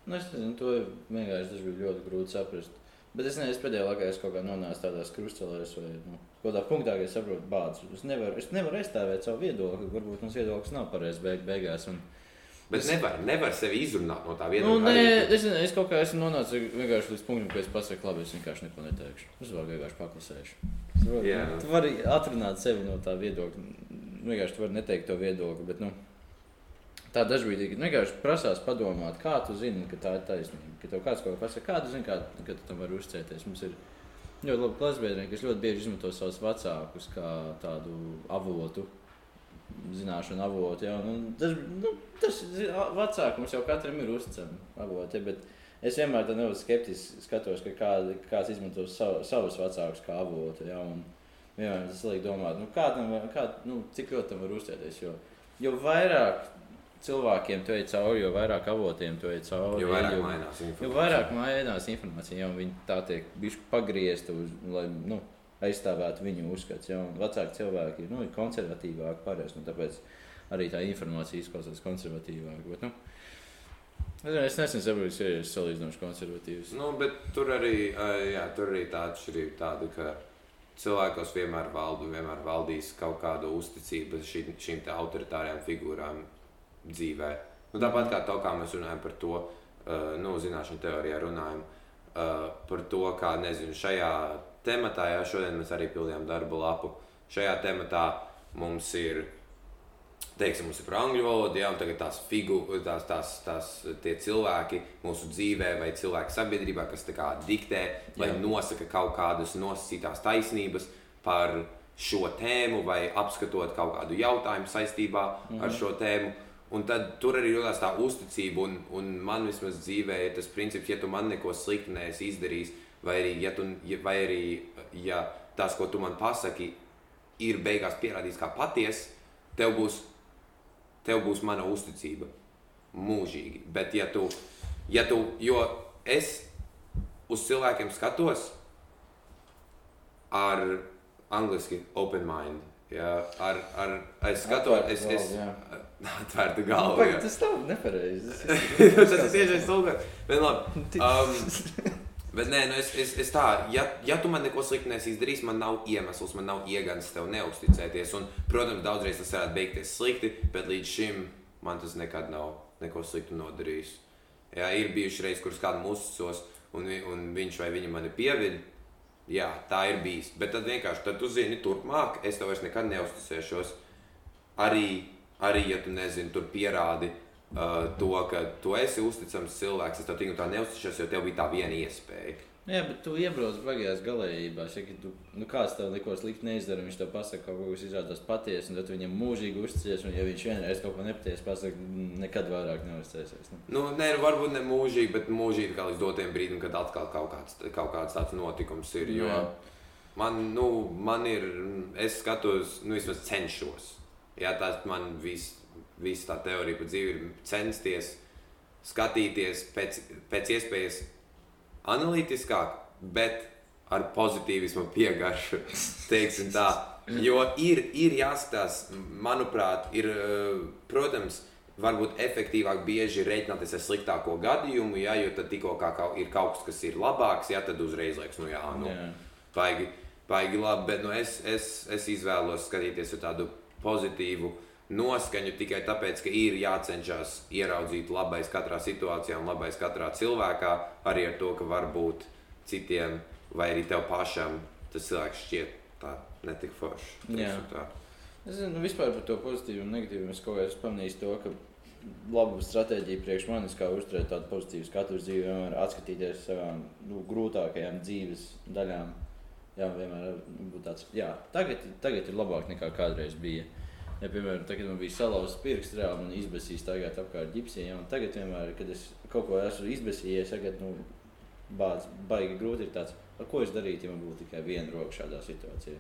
Speaker 1: nu, es nezinu, to vienkārši bija ļoti grūti saprast. Bet es nezinu, es pēdējā laikā es kaut kā nonācu tādās krustcelēs, vai nu, kādā punktā, ka es saprotu, bācis. Es nevaru, es nevaru aizstāvēt savu viedokli. Varbūt mans viedoklis nav pareizs beig, beigās. Un,
Speaker 2: Bet es nevar, nevar sevi izrunāt no tā
Speaker 1: Nu,
Speaker 2: viedokļa.
Speaker 1: nē,
Speaker 2: arī.
Speaker 1: es, es kaut kā esmu nonācis līdz punktam, ka es pasaku, labi, es vienkārši neko neteikšu. Es vēl vienkārši paklusēšu. Vari,
Speaker 2: Jā.
Speaker 1: tu vari atrunāt sevi no tā viedokļa. Vienkārši tu vari neteikt to viedokli, bet nu, tā dažkārt vienkārši prasās padomāt, kā tu zini, ka tā ir taisnība. Ka tev kāds kaut ko pasaka, kā tu zini, kā, ka tu tam vari uzticēties. Mums ir ļoti labi klasbiedri, kas ļoti bieži izmanto savus vecākus kā tādu avotu. Zināšanu avotu, jau nu, tas, nu, tas vecākums jau katram ir uzticami avoti. Bet es vienmēr tā nedaudz skeptiski skatos, ka kādi, kāds izmanto savu, savus vecākus kā avotu. Ja, vienmēr tas liek domāt, nu, kā tam, var- kā, nu, cik ļoti tam var uzticēties. Jo, jo vairāk cilvēkiem tu ej cauri, jo vairāk avotiem tu ej cauri.
Speaker 2: Jo vairāk
Speaker 1: jo,
Speaker 2: mainās
Speaker 1: jo
Speaker 2: informācija.
Speaker 1: vairāk mainās informācija, jau viņi tā tiek uz, lai nu, aizstāvētu viņu uzskats. Ja, un vecāki cilvēki nu, ir konservatīvāki, pareizi. Nu, tāpēc arī tā informācija izklausās konservatīvāk. Bet, nu, es nesen saprotu, ka ir salīdzinoši konservatīvs.
Speaker 2: Nu, bet tur arī, jā, tur arī tā atšķirība tāda, ka cilvēkos vienmēr valda un vienmēr valdīs kaut kāda uzticība šī, šīm autoritārajām figūrām dzīvē. Nu, tāpat kā to, kā mēs runājam par to, uh, nu, zināšanu teorijā runājam uh, par to, kā, nezinu, šajā tematā, jā, šodien mēs arī pildījām darba lapu. Šajā tematā mums ir teiksim, mums ir par angļu valodu, ja tagad tās figūras, tās, tās, tās tie cilvēki mūsu dzīvē vai cilvēku sabiedrībā, kas tā kā diktē vai
Speaker 1: Jā.
Speaker 2: nosaka kaut kādas nosacītās taisnības par šo tēmu vai apskatot kaut kādu jautājumu saistībā mm -hmm. ar šo tēmu. Un tad tur arī radās tā uzticība, un, un man vismaz dzīvē ir tas princips, ja tu man neko sliktu neesi izdarījis, vai arī, ja, tu, ja, vai arī ja tas, ko tu man pasaki, ir beigās pierādīts kā patiesa, tev būs tev būs mana uzticība mūžīgi. Bet, ja tu, ja tu, jo es uz cilvēkiem skatos ar angliski open mind. Ja, ar, ar, es skatos, es, es
Speaker 1: jā.
Speaker 2: atvērtu
Speaker 1: Nu, pagaid, tas nav nepareizi.
Speaker 2: tas ir tieši tas, bet labi. Um, Bet nē, nu es, es, es tā, ja, ja tu man neko sliktu nesi izdarījis, man nav iemesls, man nav iegans tev neusticēties. Un, protams, daudzreiz tas varētu beigties slikti, bet līdz šim man tas nekad nav neko sliktu nodarījis. Jā, ir bijuši reizes, kuras kādam uzticos, un, un viņš vai viņa mani pievida. Jā, tā ir bijis. Bet tad vienkārši, tad tu zini, turpmāk es tev vairs nekad neusticēšos. Arī, arī ja tu nezini, tur pierādi uh, to, ka tu esi uzticams cilvēks, es tev tik un tā neusticos, jo tev bija tā viena iespēja.
Speaker 1: Jā, bet tu iebrauc bagajās galējībās. Ja, tu, nu, kāds tev neko sliktu neizdara, viņš tev pasaka kaut ko, kas izrādās patiesi, un tad viņam mūžīgi uzticies. Un, ja viņš vienreiz kaut ko nepatiesi pasaka, nekad vairāk neuzticēsies. Nu.
Speaker 2: Nu, nē, nu, varbūt ne mūžīgi, bet mūžīgi kā līdz dotajam brīdim, kad atkal kaut kāds, kaut kāds tāds notikums ir. Jo
Speaker 1: Jā.
Speaker 2: man, nu, man ir, es skatos, nu, vismaz cenšos. Jā, tas man viss vis tā teorija par dzīvi ir censties skatīties pēc, pēc iespējas analītiskāk, bet ar pozitīvismu piegaršu. teiksim tā. Jo ir, ir jāskatās, manuprāt, ir, eh, protams, varbūt efektīvāk bieži rēķināties ar sliktāko gadījumu, ja, jo tad tikko kā kaut, ir kaut kas, kas ir labāks, ja, tad uzreiz liekas, nu jā, nu,
Speaker 1: Jā.
Speaker 2: baigi, baigi labi, bet nu, es, es, es izvēlos skatīties ar tādu pozitīvu noskaņu tikai tāpēc, ka ir jācenšas ieraudzīt labais katrā situācijā un labais katrā cilvēkā, arī ar to, ka varbūt citiem vai arī tev pašam tas cilvēks šķiet tā netik tā.
Speaker 1: Es zinu, nu, vispār par to pozitīvu un negatīvu. Es kaut kā esmu pamanījis to, ka laba stratēģija priekš manis, kā uzturēt tādu pozitīvu skatu uz dzīvi, vienmēr atskatīties savām nu, grūtākajām dzīves daļām. Jā, vienmēr būt tāds, jā, tagad, tagad ir labāk nekā kādreiz bija. Ja, piemēram, tagad man bija salauzts pirksts, reāli man izbēsīs tagad apkārt ģipsī. Ja, tagad, vienmēr, kad es kaut ko esmu izbēsījies, tagad nu, bācis, baigi grūti ir tāds. Ar ko es darītu, ja man būtu tikai viena roka šādā situācijā?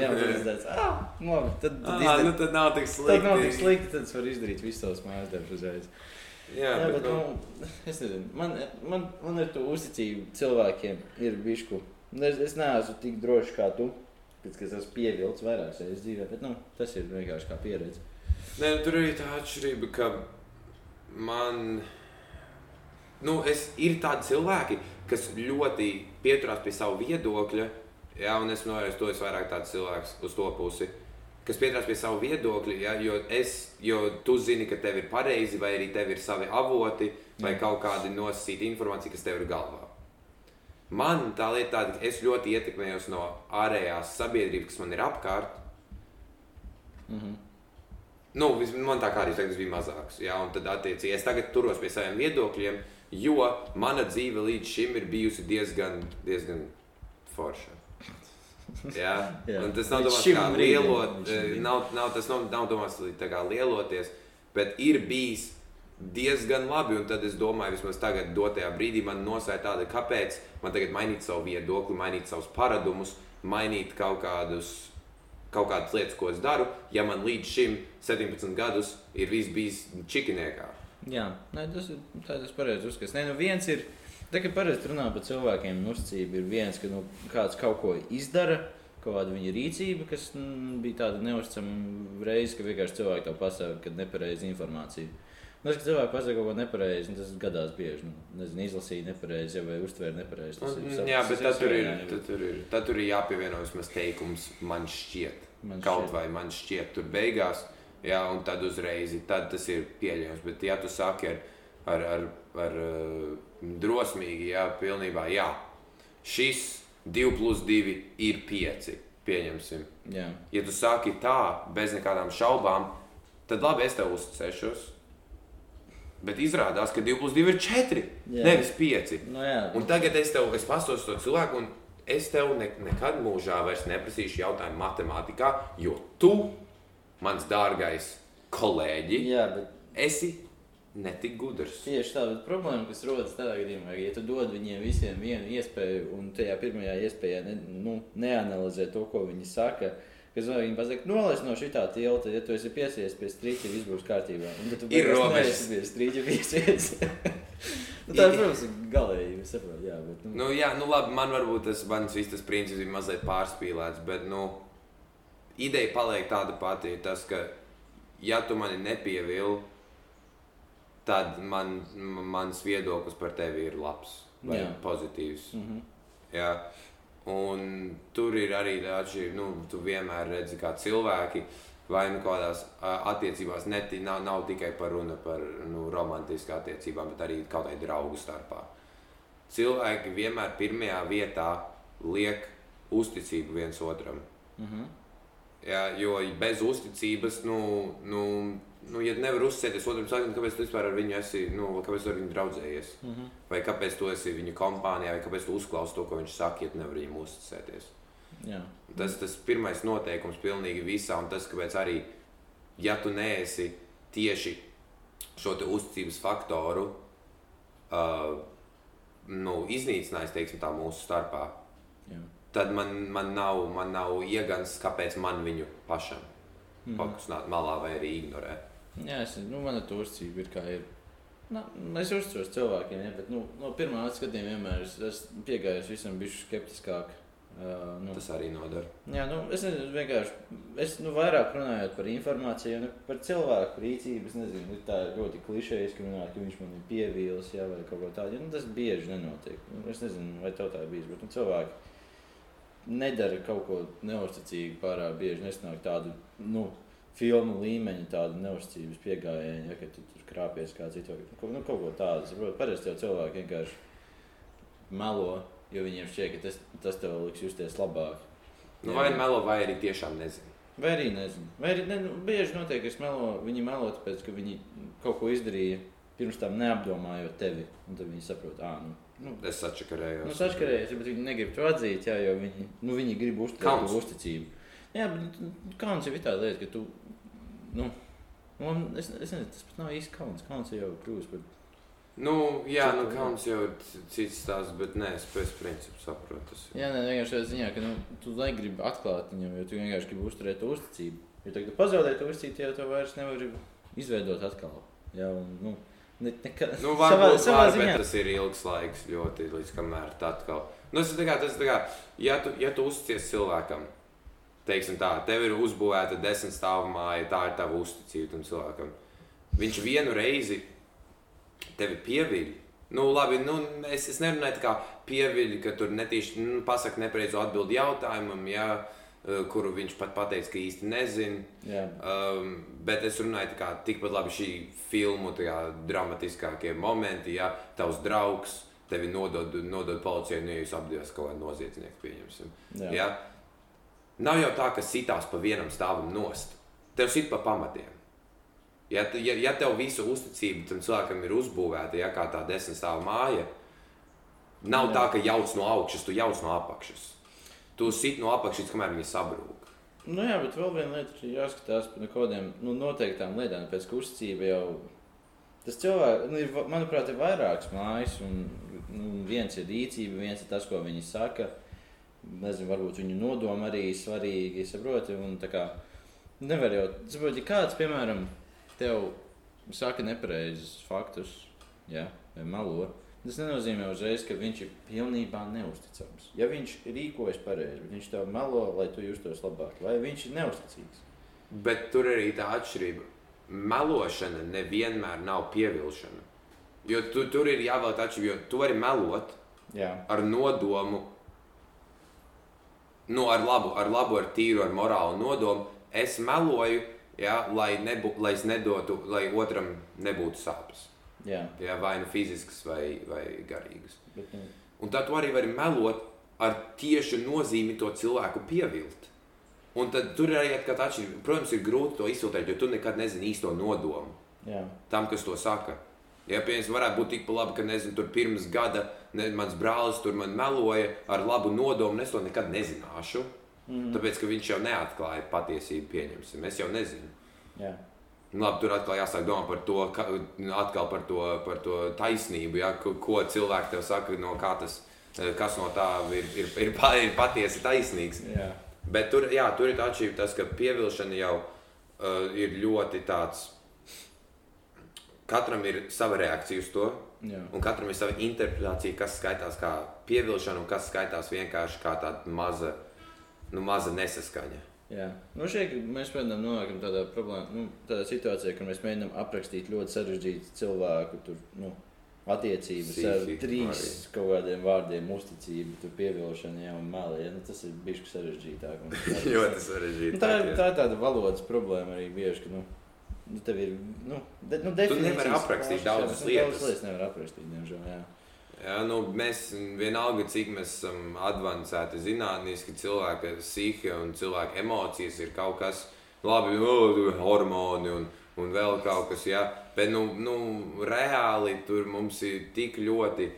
Speaker 1: Jā, tad es teicu, ah, labi, tad, tad,
Speaker 2: Ah,
Speaker 1: izdar,
Speaker 2: nu tad nav tik
Speaker 1: tad
Speaker 2: slikti.
Speaker 1: nav tik slikti, tad es varu izdarīt visus savus mājas darbus uzreiz.
Speaker 2: Jā,
Speaker 1: Jā,
Speaker 2: bet,
Speaker 1: bet,
Speaker 2: nu,
Speaker 1: nu, es nezinu, man, man, man ar to uzticību cilvēkiem ir bišku. Es, es neesmu tik drošs kā tu, pēc es esmu pievilcis vairākas reizes dzīvē, bet nu, tas ir vienkārši kā pieredze.
Speaker 2: Nē, nu, tur arī tā atšķirība, ka man nu, es, ir tādi cilvēki, kas ļoti pieturās pie sava viedokļa. Jā, un es novērstu to, es vairāk tāds cilvēks uz to pusi, kas pieturās pie sava viedokļa. Jā, jo, es, jo tu zini, ka tev ir pareizi, vai arī tev ir savi avoti, vai
Speaker 1: Jā.
Speaker 2: kaut kāda nosacīta informācija, kas tev ir galvā. Man tā lieta tāda, ka es ļoti ietekmējos no ārējās sabiedrības, kas man ir apkārt.
Speaker 1: Mhm.
Speaker 2: Nu, vis- man tā kā arī tagad bija mazāks. Jā, un tad, attiecīgi, es tagad turos pie saviem viedokļiem, jo mana dzīve līdz šim ir bijusi diezgan, diezgan forša. Jā,
Speaker 1: Jā.
Speaker 2: un tas nav domāts kā lielot,
Speaker 1: brīdim.
Speaker 2: nav, nav, tas nav, nav domāts kā lieloties, bet ir bijis diezgan labi. Un tad es domāju, vismaz tagad, dotajā brīdī, man nosēja tāda, kāpēc man tagad mainīt savu viedokli, mainīt savus paradumus, mainīt kaut kādus kaut kādas lietas, ko es daru, ja man līdz šim 17 gadus ir viss bijis čikiniekā.
Speaker 1: Jā, nē, tas ir tā, tas pareizi uzskats. Nē, nu viens ir, tā kā parasti runā par cilvēkiem, un uzticība ir viens, ka nu, kāds kaut ko izdara, kaut kāda viņa rīcība, kas mm, bija tāda neusticama reize, ka vienkārši cilvēki to pasaka, kad nepareizi informācija. Nu, tas, ka cilvēki pasaka kaut ko nepareizi, nu, tas gadās bieži. Nu, nezinu, izlasīja nepareizi vai uztvēra nepareizi. Tas ir sap-
Speaker 2: Jā, bet
Speaker 1: tas
Speaker 2: tad tur ir, tad tur ir, tad tur ir jāpievieno vismaz teikums, man šķiet.
Speaker 1: Man
Speaker 2: Kaut
Speaker 1: šķiet.
Speaker 2: vai man šķiet, tur beigās, jā, un tad uzreiz tad tas ir pieļaujams. Bet, ja tu saki ar, ar, ar, ar uh, drosmīgi, jā, pilnībā, jā, šis 2 plus 2 ir 5. Pieņemsim.
Speaker 1: Jā,
Speaker 2: Ja tu saki tā, bez nekādām šaubām, tad labi, es tev uzticēšos. Bet izrādās, ka 2 plus 2 ir 4,
Speaker 1: Jā.
Speaker 2: nevis 5.
Speaker 1: nu, jā.
Speaker 2: Un tagad es tev es pastos to cilvēku, un es tev ne, nekad mūžā vairs neprasīšu jautājumu matemātikā, jo tu, mans dārgais kolēģi,
Speaker 1: jā bet
Speaker 2: esi netik gudrs.
Speaker 1: Tieši tā, bet problēma, kas rodas tādā gadījumā, ja tu dod viņiem visiem vienu iespēju, un tajā pirmajā iespējā ne, nu, neanalizē to, ko viņi saka, kas vai viņi pasaka, nolaist no šitā tilta, ja tu esi piesies pie strīķa, viss būs kārtībā. Un tad tu
Speaker 2: Ir robežas.
Speaker 1: pie strīķa piesies. nu, tā, protams, ir galēji, es saprotu, jā, bet, nu,
Speaker 2: Nu, jā, nu labi, man varbūt tas mans viss tas princips bija mazliet pārspīlēts, bet nu, ideja paliek tāda pati. Tas, ka ja tu mani nepievili, tad man, mans viedoklis par tevi ir labs vai
Speaker 1: Jā.
Speaker 2: pozitīvs.
Speaker 1: mhm.
Speaker 2: Jā. Un tur ir arī tā atšķirība. Nu, tu vienmēr redzi, kā cilvēki vai nu kādās attiecībās neti, nav, nav tikai par runu par nu, romantisku attiecībām, bet arī kaut kādai draugu starpā. Cilvēki vienmēr pirmajā vietā liek uzticību viens otram.
Speaker 1: Mhm.
Speaker 2: Jā, jo bez uzticības, nu, nu, nu ja nevar uzticēties otram cilvēkam, kāpēc tu vispār ar viņu esi, nu, kāpēc ar viņu draudzējies?
Speaker 1: Mhm.
Speaker 2: Vai kāpēc tu esi viņa kompānijā, vai kāpēc tu uzklausi to, ko viņš saka, ja tu nevari viņam uzticēties?
Speaker 1: jā.
Speaker 2: Tas tas pirmais noteikums pilnīgi visā, un tas, kāpēc arī, ja tu neesi tieši šo uzticības faktoru uh, nu, iznīcinājis, teiksim, tā mūsu starpā,
Speaker 1: jā.
Speaker 2: Tad man, man, nav, man nav iegans, kāpēc man viņu pašam
Speaker 1: Mhm.
Speaker 2: pakustināt malā vai arī ignorēt.
Speaker 1: Jā, es, nu, man ar to uzticību ir kā ir. Nu, es uzticos cilvēkiem, ja, bet nu, no pirmā skatījuma vienmēr es, es piegāju visam bišķi skeptiskāk. Uh, nu,
Speaker 2: Tas arī nodara.
Speaker 1: Jā, nu, es nezinu, vienkārši. Es nu, vairāk runāju par informāciju, ne par cilvēku rīcību. Es nezinu, ir tā ļoti klišejas, ka, runāt, ka viņš man ir pievīlis jā, vai kaut ko tādu. Nu, tas bieži nenotiek. Nu, es nezinu, vai tev tā ir bijis, bet nu, cilvēki nedara kaut ko neusticīgu pārāk bieži. Nesnāk tādu nu, filmu līmeņa, tādu neusticības piegājienu, ja, ka tu tur krāpies kā citu. Nu, kaut ko tādu. Parasti jau cilvēki vienkārši melo. Jo viņiem šķiet, ka tas, tas tev liks justies labāk.
Speaker 2: Nu, vai melo, vai arī tiešām nezinu.
Speaker 1: Vai arī nezinu. Vai arī ne, nu, bieži notiek, ka melo, viņi melo tāpēc, ka viņi kaut ko izdarīja pirms tam neapdomājot tevi. Un tad viņi saprot, ah, nu, nu,
Speaker 2: Es atšakarējos.
Speaker 1: nu saškarējies, bet viņi negrib to atzīt, jā, jo viņi, nu, viņi grib to uzticību. Jā, bet nu, kauns ir tāda lieta, ka tu, nu, man, es, es nezinu, tas pat nav īsti kauns. Kauns ir jau kļūst par
Speaker 2: Nu, jā, nu,
Speaker 1: Citu-
Speaker 2: kauns jau ir cits stāsts, bet nē, es pēc principu saprotu. Tas. ir.
Speaker 1: Jā, nē, vienkārši tādā ziņā, ka nu, tu negribi atklāt viņam, jo tu vienkārši gribi uzturēt to uzticību. Jo tagad, kad pazaudē to uzticību, jau to vairs nevar izveidot atkal. Jā, un, nu, ne, neka,
Speaker 2: Nu,
Speaker 1: savā,
Speaker 2: varbūt
Speaker 1: savā
Speaker 2: var,
Speaker 1: ziņā.
Speaker 2: tas ir ilgs laiks, ļoti līdz kamēr tā atkal. Nu, tas ir tā kā, tas ir tā kā, ja tu, ja tu uzticies cilvēkam, teiksim tā, tev ir uzbūvēta desmit stāvu māja, tā ir tava uzticība tam cilvēkam. Viņš vienu reizi tevi pieviļ. Nu, labi, nu, es, es nerunāju tā kā pieviļ, ka tur netīši nu, pasaka nepareizo atbildi jautājumam, jā, eh, kuru viņš pat pateica, ka īsti nezina.
Speaker 1: Jā,
Speaker 2: Um, bet es runāju tā kā tikpat labi šī filmu dramatiskākie momenti, ja tavs draugs tevi nodod, nodod policijai, nu, ja jūs apdevāt kaut kādu noziedznieku, pieņemsim.
Speaker 1: jā.
Speaker 2: Ja? Nav jau tā, ka sitās pa vienam stāvam nost. Tev sit pa pamatiem. Ja, ja, ja tev visu uzticību tam cilvēkam ir uzbūvēta, ja kā tā desmit stāva māja, nav
Speaker 1: Jā.
Speaker 2: tā, ka jauc no augšas, tu jauc no apakšas. Tu sit no apakšas, kamēr viņi sabrūk.
Speaker 1: Nu, jā, bet vēl viena lieta ir jāskatās par kaut kādiem nu, noteiktām lietām, pēc ka uzticība jau. Tas cilvēks, nu, ir, manuprāt, ir vairākas mājas, un nu, viens ir rīcība, viens ir tas, ko viņi saka. Nezinu, varbūt viņu nodomi arī ir svarīgi, saproti. Un, kā, nevar jau, saprot, ja kāds, piemēram, tev saka nepareizus faktus, ja, vai melo, tas nenozīmē uzreiz, ka viņš ir pilnībā neusticams. Ja viņš rīkojas pareizi, viņš tev melo, lai tu justos labāk, vai viņš ir neusticīgs.
Speaker 2: Bet tur arī tā atšķirība. Melošana nevienmēr nav pievilšana. Jo tu, tur ir jāvēl atšķirība, jo tu vari melot
Speaker 1: Jā,
Speaker 2: ar nodomu, nu, ar labu, ar labu, ar tīru, ar morālu nodomu. Es meloju, ja, lai, nebū, lai es nedotu, lai otram nebūtu sāpes.
Speaker 1: Jā.
Speaker 2: Ja, vai nu fiziskas, vai, vai garīgas.
Speaker 1: Bet, nu,
Speaker 2: Un tad tu arī vari melot ar tieši nozīmi to cilvēku pievilt. Un tad tur arī ir kāda atšķirība. Protams, ir grūti to izsūtīt, jo tu nekad nezini īsto nodomu
Speaker 1: jā.
Speaker 2: tam, kas to saka. Ja piemēram, varētu būt tik labi, ka nezinu, tur pirms gada ne, mans brālis tur man meloja ar labu nodomu, es to nekad nezināšu. Mm. Tāpēc, ka viņš jau neatklāja patiesību, pieņemsim. Es jau nezinu.
Speaker 1: jā.
Speaker 2: Nu, Labi, tur atkal jāsāk domāt par to, ka, atkal par to, par to taisnību, ja, ko, ko cilvēki tev saka, no kā tas, kas no tā ir, ir, ir, ir patiesi taisnīgs.
Speaker 1: jā.
Speaker 2: Bet tur, jā, tur ir tā atšķirība, tas, ka pievilkšana jau uh, ir ļoti tāds. Katram ir sava reakcija uz to,
Speaker 1: jā.
Speaker 2: un katram ir sava interpretācija, kas skaitās kā pievilkšana, un kas skaitās vienkārši kā tāda maza, nu, maza nesaskaņa.
Speaker 1: Jā, nu šeit mēs mēģinām nonākt tādā problēmā, nu, tādā situācijā, kur mēs mēģinām aprakstīt ļoti sarežģītu cilvēku tur, nu, attiecības ar
Speaker 2: Psihiku
Speaker 1: trīs
Speaker 2: arī.
Speaker 1: kaut kādiem vārdiem, uzticību, tur pievilkšana, jā, un meli. Ja? Nu, tas ir bijis sarežģītāk.
Speaker 2: Ļoti sarežģīti.
Speaker 1: Nu, tā, ir, tā ir tāda valodas problēma arī bieži. Ka, nu, nu, tev ir, nu, de, nu,
Speaker 2: nevari
Speaker 1: definīcijas
Speaker 2: aprakstīt
Speaker 1: plašas,
Speaker 2: daudzas
Speaker 1: nu,
Speaker 2: lietas.
Speaker 1: Daudzas lietas nevar aprakstīt, diemžēl. Jā,
Speaker 2: nu, mēs vienalga, cik mēs esam avansēti zinātnīgi, cilvēka psihe un cilvēka emocijas ir kaut kas, labi, nu, hormoni un, un vēl kaut kas, jā. Bet, nu, nu, reāli tur mums ir tik ļoti,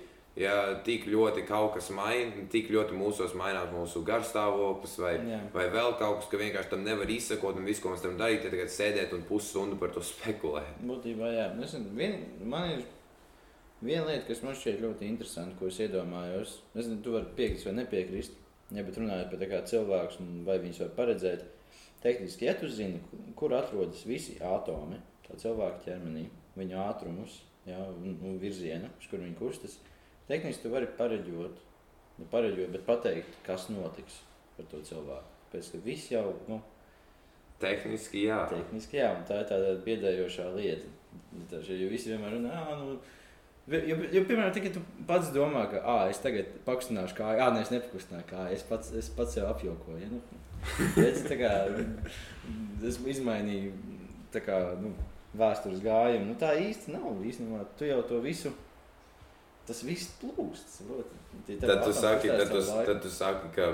Speaker 2: jā, tik ļoti kaut kas maina, tik ļoti mūsos mainās mūsu garstāvoklis vai,
Speaker 1: Jā.
Speaker 2: vai vēl kaut kas, ka vienkārši tam nevar izsekot un visu, ko mēs tam darīt, ir tagad sēdēt un pusstundu par to spekulēt.
Speaker 1: Būtībā, jā. Nezinu, vien, man ir viena lieta, kas man šķiet ļoti interesanta, ko es iedomājos. Es nezinu, tu vari piekrist vai nepiekrist. Ja, bet runājot par cilvēku, vai viņus var paredzēt, tehniski, ja tu zini, kur atrodas visi atomi, tā cilvēka ķermenī, viņu ātrumus ja, un, un virzienu, uz kur viņi kustas, tehniski tu vari pareģot, ne pareģot, bet pateikt, kas notiks ar to cilvēku. Pēc tam viss jau, nu,
Speaker 2: Tehniski, jā.
Speaker 1: Tehniski, jā, tā ir tāda biedējošā lieta. Tā, jo visi vienmēr runā, nu, jo, jo, piemēram, tikai tu pats domā, ka, ah, es tagad pakustināšu kāju, ah, nē, es nepakustināju kāju, es pats, es pats jau apjokoju. Ja? Nu, Redzi, kā es izmainīju kā, nu, vēstures gājumu. Nu, tā īsti nav. Īstenībā tu jau to visu, tas viss plūst.
Speaker 2: Tad tu, saki, tad, tu, tad tu saki, ka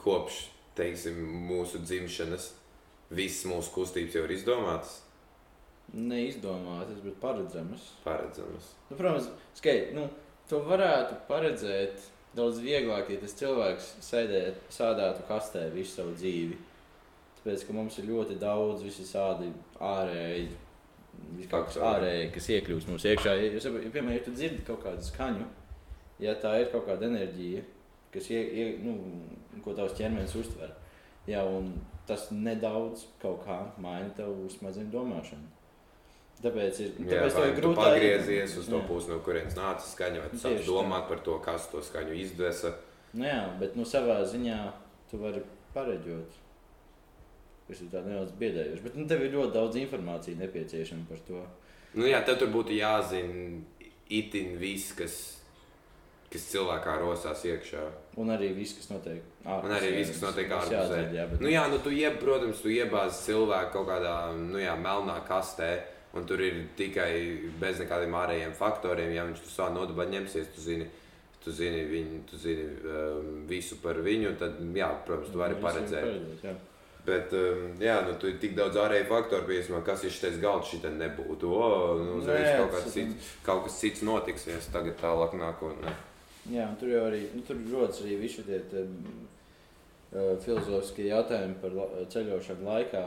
Speaker 2: kopš teiksim, mūsu dzimšanas visas mūsu kustības jau ir izdomātas,
Speaker 1: Neizdomātas, bet paredzamas.
Speaker 2: paredzamas.
Speaker 1: Nu, protams, skai, nu, to varētu paredzēt daudz vieglāk, ja tas cilvēks sēdētu, sēdētu kastē visu savu dzīvi. Tāpēc, ka mums ir ļoti daudz visi tādi ārēji
Speaker 2: Faktori.
Speaker 1: ārēji, kas iekļūst mums iekšā. Ja, ja, ja, piemēram, ja tu dzirdi kaut kādu skaņu, ja tā ir kaut kāda enerģija, kas ie, ie, nu, ko tavs ķermenis uztver, jā, un tas nedaudz kaut kā maina tavu smadzeņu domāšanu. Tāpēc ir,
Speaker 2: Jā,
Speaker 1: tāpēc
Speaker 2: tu
Speaker 1: grūti
Speaker 2: pagriezies uz to
Speaker 1: Jā.
Speaker 2: pusi, no kurienes nāca skaņa, vai sāc domāt par to, kas to skaņu izdvesa.
Speaker 1: Nu, jā, bet nu, savā ziņā tu vari pareģot. Tas ir nedaudz biedējoši. Bet nu, tev ir ļoti daudz informācijas nepieciešama par to.
Speaker 2: Nu, jā, tev tur būtu jāzina itin viss, kas, kas cilvēkā rosās iekšā.
Speaker 1: Un arī viss, kas notiek ārpus.
Speaker 2: Un arī viss, kas notiek ārpusē.
Speaker 1: ārpusē. Jā, bet,
Speaker 2: Nu, jā, nu, tu ieb, protams, tu iebāzi cilvēku kaut kādā nu, jā, melnā kastē, un tur ir tikai bez nekādiem ārējiem faktoriem. Ja viņš tur savā nodabā ņemsies, tu zini, tu zini, viņu, tu zini um, visu par viņu, tad, jā, protams, tu vari
Speaker 1: Nu,
Speaker 2: paredzēt.
Speaker 1: paredzēt, jā.
Speaker 2: Bet, um, jā, nu, tur ir tik daudz ārēju faktoru, piemēram, kas ir šis galds, šī nebūtu. O, nu, uzreiz
Speaker 1: Nē,
Speaker 2: kaut,
Speaker 1: tas-
Speaker 2: cits, kaut kas cits notiksies tagad tālāk nākotnē.
Speaker 1: Jā, tur jau arī nu, tur rodas arī visi tie te, uh, filozofiskie jautājumi par ceļošanu laikā.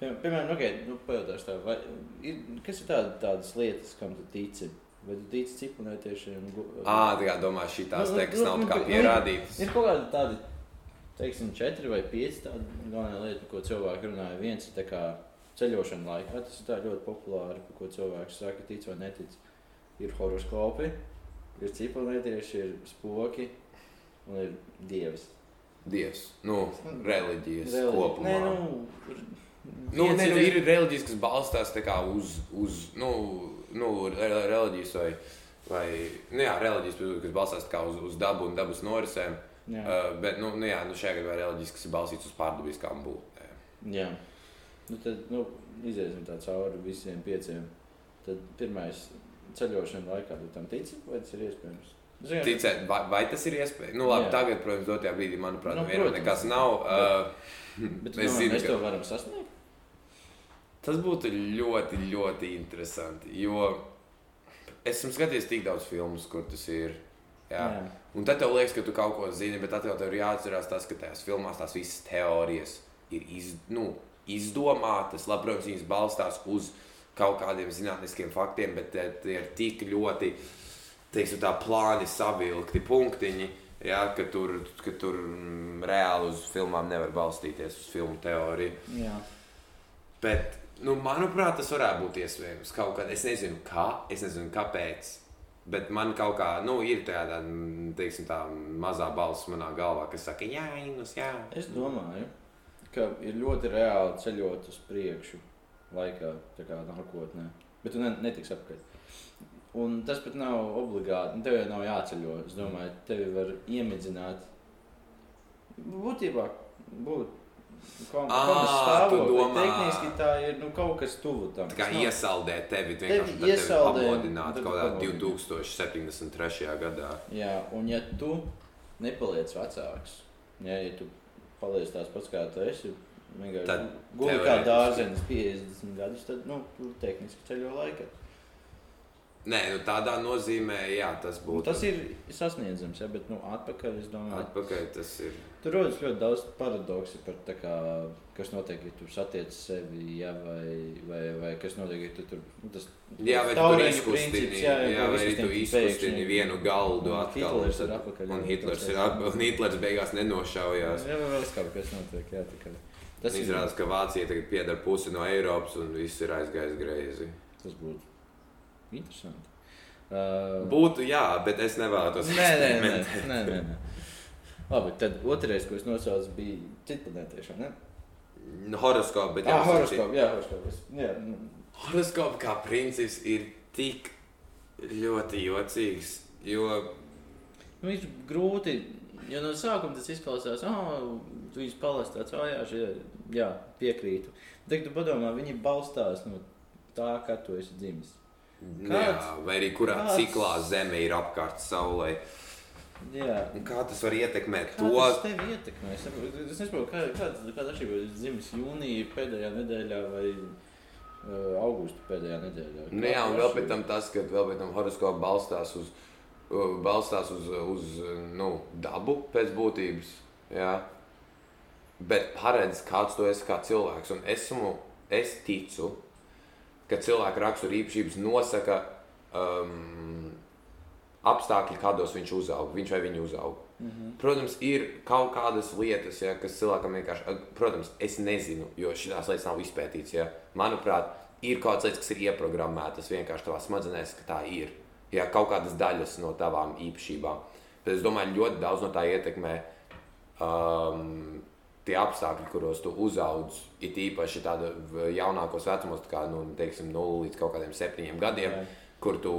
Speaker 1: Piem, piemēram, okay, nu, pajautāšu tā, vai, ir, kas ir tāda, tādas lietas, kam tu tici? Vai tu tici ciklonētiešiem?
Speaker 2: Ā, tā kā domā, šī tās
Speaker 1: Nu, nu,
Speaker 2: tekstas nav
Speaker 1: nu,
Speaker 2: kā
Speaker 1: nu,
Speaker 2: pierādītas.
Speaker 1: Ir kaut kādi tādi, teiksim, četri vai pieci tādi galvenie lieti, par ko cilvēki runāja. Viens ir tā kā ceļošana laikā, tas ir tā ļoti populāri, par ko cilvēks saka, tic vai netic. Ir horoskopi, ir ciklonētieši, ir spoki un ir dievis.
Speaker 2: Dievs, nu, reliģijas
Speaker 1: Reliģi-
Speaker 2: kopumā.
Speaker 1: Nē, nu,
Speaker 2: Nu, ne, nu, ir reliģijas, kas balstās uz, uz nu, nu, re, reliģijas vai, vai nu, jā, reliģijas, kas balstās uz, uz dabu un dabas norisēm.
Speaker 1: Jā,
Speaker 2: Uh, bet, nu, nu, jā, nu, šajā gadījumā reliģijas, kas ir balstītas uz pārdabiskām būtnēm.
Speaker 1: jā. Nu, tad nu, iziesim tā cauri visiem pieciem. Tad pirmais ceļošana laikā, tu tam tici, vai tas ir iespējams? Zinu,
Speaker 2: Ticēt, vai, vai tas ir iespējams? Nu, labi,
Speaker 1: Jā.
Speaker 2: tagad, protams, dotajā brīdī, manuprāt,
Speaker 1: Nu,
Speaker 2: vienam nekas nav. Uh,
Speaker 1: Bet tu
Speaker 2: es
Speaker 1: domā,
Speaker 2: zinu,
Speaker 1: mēs
Speaker 2: ka-
Speaker 1: to varam sasniegt.
Speaker 2: Tas būtu ļoti, ļoti interesanti. Jo esmu skatījies tik daudz filmu, kur tas ir. Jā. Jā. Un tad tev liekas, ka tu kaut ko zini, bet tad tev, ir jāatcerās tas, ka tajās filmās tās visas teorijas ir iz, nu, izdomātas. Labi, protams, viņas balstās uz kaut kādiem zinātniskiem faktiem, bet tie, tie ir tik ļoti teiksim, tā, plāni savilkti punktiņi. Jā, ka tur, ka tur mm, reāli uz filmām nevar balstīties uz filmu teoriju.
Speaker 1: Jā.
Speaker 2: Bet, nu, manuprāt, tas varētu būt iespējams kaut kad. Es nezinu, kā, es nezinu, kāpēc. Bet man kaut kā, nu, ir tāda, teiksim, tā mazā balss manā galvā, kas saka, jā, Inus, jā.
Speaker 1: Es domāju, ka ir ļoti reāli ceļot uz priekšu laikā, tā kā nākotnē. Bet tu ne, netiksi apkārt. Un tas pat nav obligāti. nu, Tev jau nav jāceļo. Es domāju, tevi var iemidzināt. Būtībā būt kompass
Speaker 2: tu domā.
Speaker 1: Tehniski tā ir nu, kaut kas tuvu tam.
Speaker 2: Tā kā
Speaker 1: nav-
Speaker 2: iesaldēt tevi,
Speaker 1: Tevi
Speaker 2: vienkārši tevi
Speaker 1: iesaldē,
Speaker 2: pamodināt
Speaker 1: tad
Speaker 2: kaut kādā
Speaker 1: pamodina.
Speaker 2: 2073. gadā.
Speaker 1: Jā, un ja tu nepaliec vecāks, ja, ja tu paliec tās pats kā tu esi, vienkārši
Speaker 2: Tad
Speaker 1: guli kā dārzenis 50 gadus, tad, nu, tu tehniski ceļo laikā.
Speaker 2: Nē, nu, tādā nozīmē, jā, tas
Speaker 1: Un
Speaker 2: būtu.
Speaker 1: Tas ir sasniedzams, ja, bet, nu, atpakaļ, es domāju,
Speaker 2: Atpakaļ tas ir.
Speaker 1: Tur rodas ļoti daudz paradoksu par kā, kas notiek, ja tu satiec sevi, ja, vai, vai, vai kas notiek, ja tu tur, nu, tas
Speaker 2: Jā, vai tu tur izkustini,
Speaker 1: princips,
Speaker 2: jā, jā, vai arī tu izkustini vienu galdu
Speaker 1: Un
Speaker 2: atkal.
Speaker 1: Hitlers ir atpakaļ,
Speaker 2: Un
Speaker 1: jā,
Speaker 2: Hitlers ir atpakaļ, un Hitlers beigās nenošaujās.
Speaker 1: Jā, vēl kaut kas notiek, jā, tā kā. Tas
Speaker 2: Izrādās, ka Vācija tagad pieder pusi no Eiropas un viss ir aizgājis greizi.
Speaker 1: tas būtu interesanti. Uh,
Speaker 2: Būtu jā, bet es nevēlētos
Speaker 1: Nē, nē, nē, nē, nē, nē. Labi, tad otrais, ko es nosaucu, bija citplanētieši. Ne?
Speaker 2: Nu, Horoskopi, bet
Speaker 1: Jā,
Speaker 2: jāsaka,
Speaker 1: horoskopi. Jā, horoskopi. Jā, nu,
Speaker 2: Horoskopi kā princips ir tik ļoti jocīgs. Jo
Speaker 1: nu, viņš grūti. Jo no sākuma tas izklausās, oh, tu viņus palasi tāds, ah, jā, šie, jā, piekrītu. Tad, tu padomā, viņi balstās no tā, kā tu esi dzimis.
Speaker 2: jā,
Speaker 1: Kāds-
Speaker 2: vai arī kurā
Speaker 1: kāds-
Speaker 2: ciklā Zeme ir apkārt Saulē.
Speaker 1: Jā,
Speaker 2: Un Kā tas var ietekmēt
Speaker 1: Kā
Speaker 2: to?
Speaker 1: tas tev ietekmē? Es Es nesaprotu, kā, kāda kāda ir dzimis jūnijā pēdējā nedēļā vai uh, augusta pēdējā nedēļā.
Speaker 2: Nu, jā, un vēl pēc tam tas, ka vēl pēc tam horoskops balstās uz, uh, balstās uz, uz nu, dabu pēc būtības. Jā. Bet paredz, kāds tu esi kā cilvēks. Un esmu, es ticu, ka cilvēka rakstura īpašības nosaka um, apstākļi, kādos viņš uzauga, viņš vai viņa uzauga. Mm -hmm. Protams, ir kaut kādas lietas, ja, kas cilvēkam vienkārši, protams, es nezinu, jo šīs lietas nav izpētītas. Ja. Manuprāt, ir kaut lietas, kas ir ieprogrammētas vienkārši tavā smadzenēs, ka tā ir. Ja, kaut kādas daļas no tavām īpašībām. Bet es domāju, ļoti daudz no tā ietekmē um, tie apstākļi, kuros tu uzaudz, ir īpaši tāda jaunākos vecumos, kā nu, teiksim, 0 līdz kaut kādiem 7 gadiem, Jā. kur tu,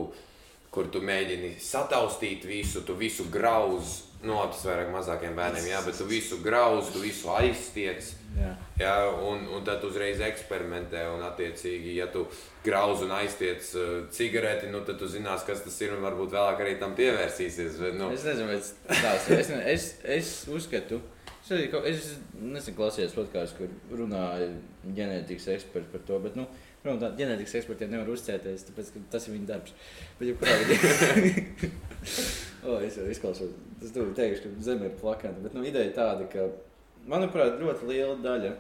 Speaker 2: kur tu mēģini sataustīt visu, tu visu grauzi Nu, tas vairāk mazākiem bērniem, jā, bet tu visu grauzi, tu visu aizstiec. Jā. Jā, un, un tad uzreiz eksperimentē. Un, attiecīgi, ja tu grauzi un aiztiec uh, cigareti, nu, tad tu zinās, kas tas ir. Un varbūt vēlāk arī tam pievērsīsies. Bet, nu.
Speaker 1: Es nezinu, tas ir. Es, es, es uzskatu, es, arī, es nesen klausījos podkāstu, kur runāja ģenētikas eksperti par to. Bet, nu, Protams, tā ģenētikas ekspertiem nevar uzticēties, tāpēc tas ir viņa darbs. Bet, ja kurā oh, es jau izklausos, es teikšu, ka zeme ir plakana. Bet nu, ideja tāda, ka, manuprāt, ļoti liela daļa,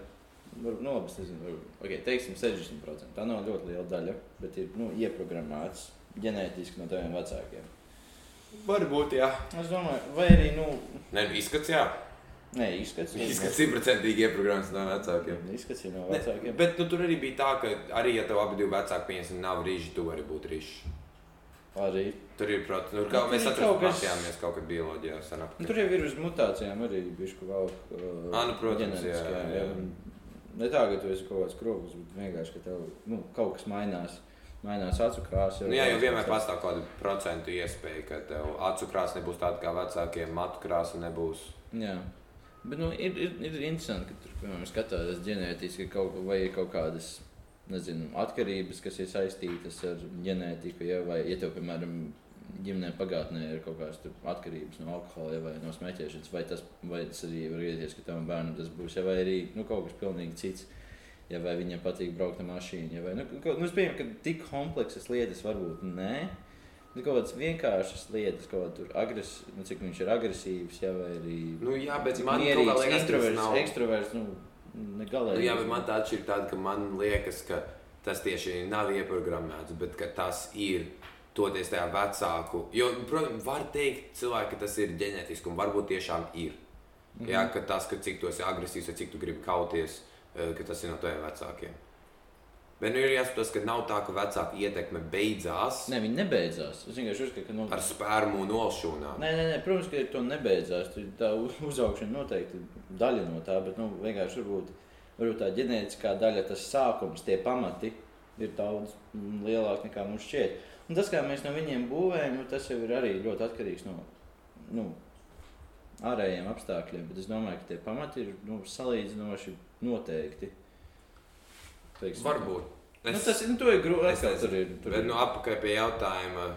Speaker 1: nu, labi, nezinu, okay, teiksim, 60%. Tā nav ļoti liela daļa, bet ir nu, ieprogrammēts ģenētiski no taviem vecākiem.
Speaker 2: Varbūt, jā.
Speaker 1: Es domāju, vai arī, nu,
Speaker 2: ne, izskats, jā.
Speaker 1: Nē, izskats.
Speaker 2: Izskats simtprocentīgi ieprogrammēts no vecākiem.
Speaker 1: Izskats no vecākiem.
Speaker 2: Ne, bet nu, tur arī bija tā, ka arī, ja tev abi vecāki pieņemsim, nav rīži, tu vari būt rīži.
Speaker 1: Arī.
Speaker 2: Tur ir, protams, nu, kā, mēs atradāmies kaut kad bioloģijā.
Speaker 1: Nu, tur jau ir uz mutācijām arī bijuši kaut
Speaker 2: kāda uh, ah, nu, protams, jā, jā, jā.
Speaker 1: Ne tā, ka tu esi kaut kāds krūtis, bet vienkārši, ka tev nu, kaut kas mainās. Mainās acu krāsa.
Speaker 2: Nu, jā, jau vienmēr pastāv kāda procentu iespēja, ka tev acu krāsa nebūs tāda kā vecākiem, matu krāsa nebūs.
Speaker 1: Jā. Bet nu, ir, ir, ir interesanti, ka tur, piemēram, skatās ģenētiski kaut, kaut kādas nezinu, atkarības, kas ir saistītas ar ģenētiku. Ja, vai, ja tev, piemēram, ģimenē pagātnē ir kaut kādas atkarības no alkohola ja, vai no smēķēšanas, vai tas, vai tas arī var gadīties, ka tavam bērnam tas būs, ja, vai arī nu, kaut kas pilnīgi cits. Ja, vai viņam patīk braukt ar mašīnu, ja, vai nu, nu, es pieņemu, ka tik kompleksas lietas varbūt nē. Nu, kaut kādas vienkāršas lietas, kā agres, nu, cik viņš ir agresīvs, ja, vai arī
Speaker 2: nu, jā, bet man liekas,
Speaker 1: introverts, nav... ekstraverts. Nu,
Speaker 2: Nu, jā, bet man tā atšķirība tāda, ka man liekas, ka tas tieši nav ieprogrammēts, bet tas ir toties tajā vecāku. Jo, protams, var teikt, cilvēki, ka tas ir ģenētiski, un varbūt tiešām ir. Mm -hmm. Jā, ka tas, ka cik tu esi agresīvs cik tu gribi kauties, eh, ka tas ir no taviem vecākiem. Bet nu, ir jāsaprot, ka nav tā, ka vecāka ietekme beidzās.
Speaker 1: Nē, viņi nebeidzās. Es vienkārši uzskatu, ka. Nu...
Speaker 2: Ar spērmu nolšūnām.
Speaker 1: Nē, nē, nē, protams, ka to nebeidzās. Tā uzaugšana noteikti daļa no tā, bet nu, vienkārši varbūt, varbūt tā ģenētiskā daļa, tas sākums, tie pamati ir daudz lielāki nekā mums šķiet. Un tas, kā mēs no viņiem būvējam, nu, tas jau ir arī ļoti atkarīgs no nu, ārējiem apstākļiem. Bet es domāju, ka tie pamati ir nu, salīdzinoši noteikti.
Speaker 2: Teiksim, Varbūt.
Speaker 1: Es, nu, tas nu, ir grūti. Tur ir. Tur
Speaker 2: bet, nu, apakaļ pie jautājuma.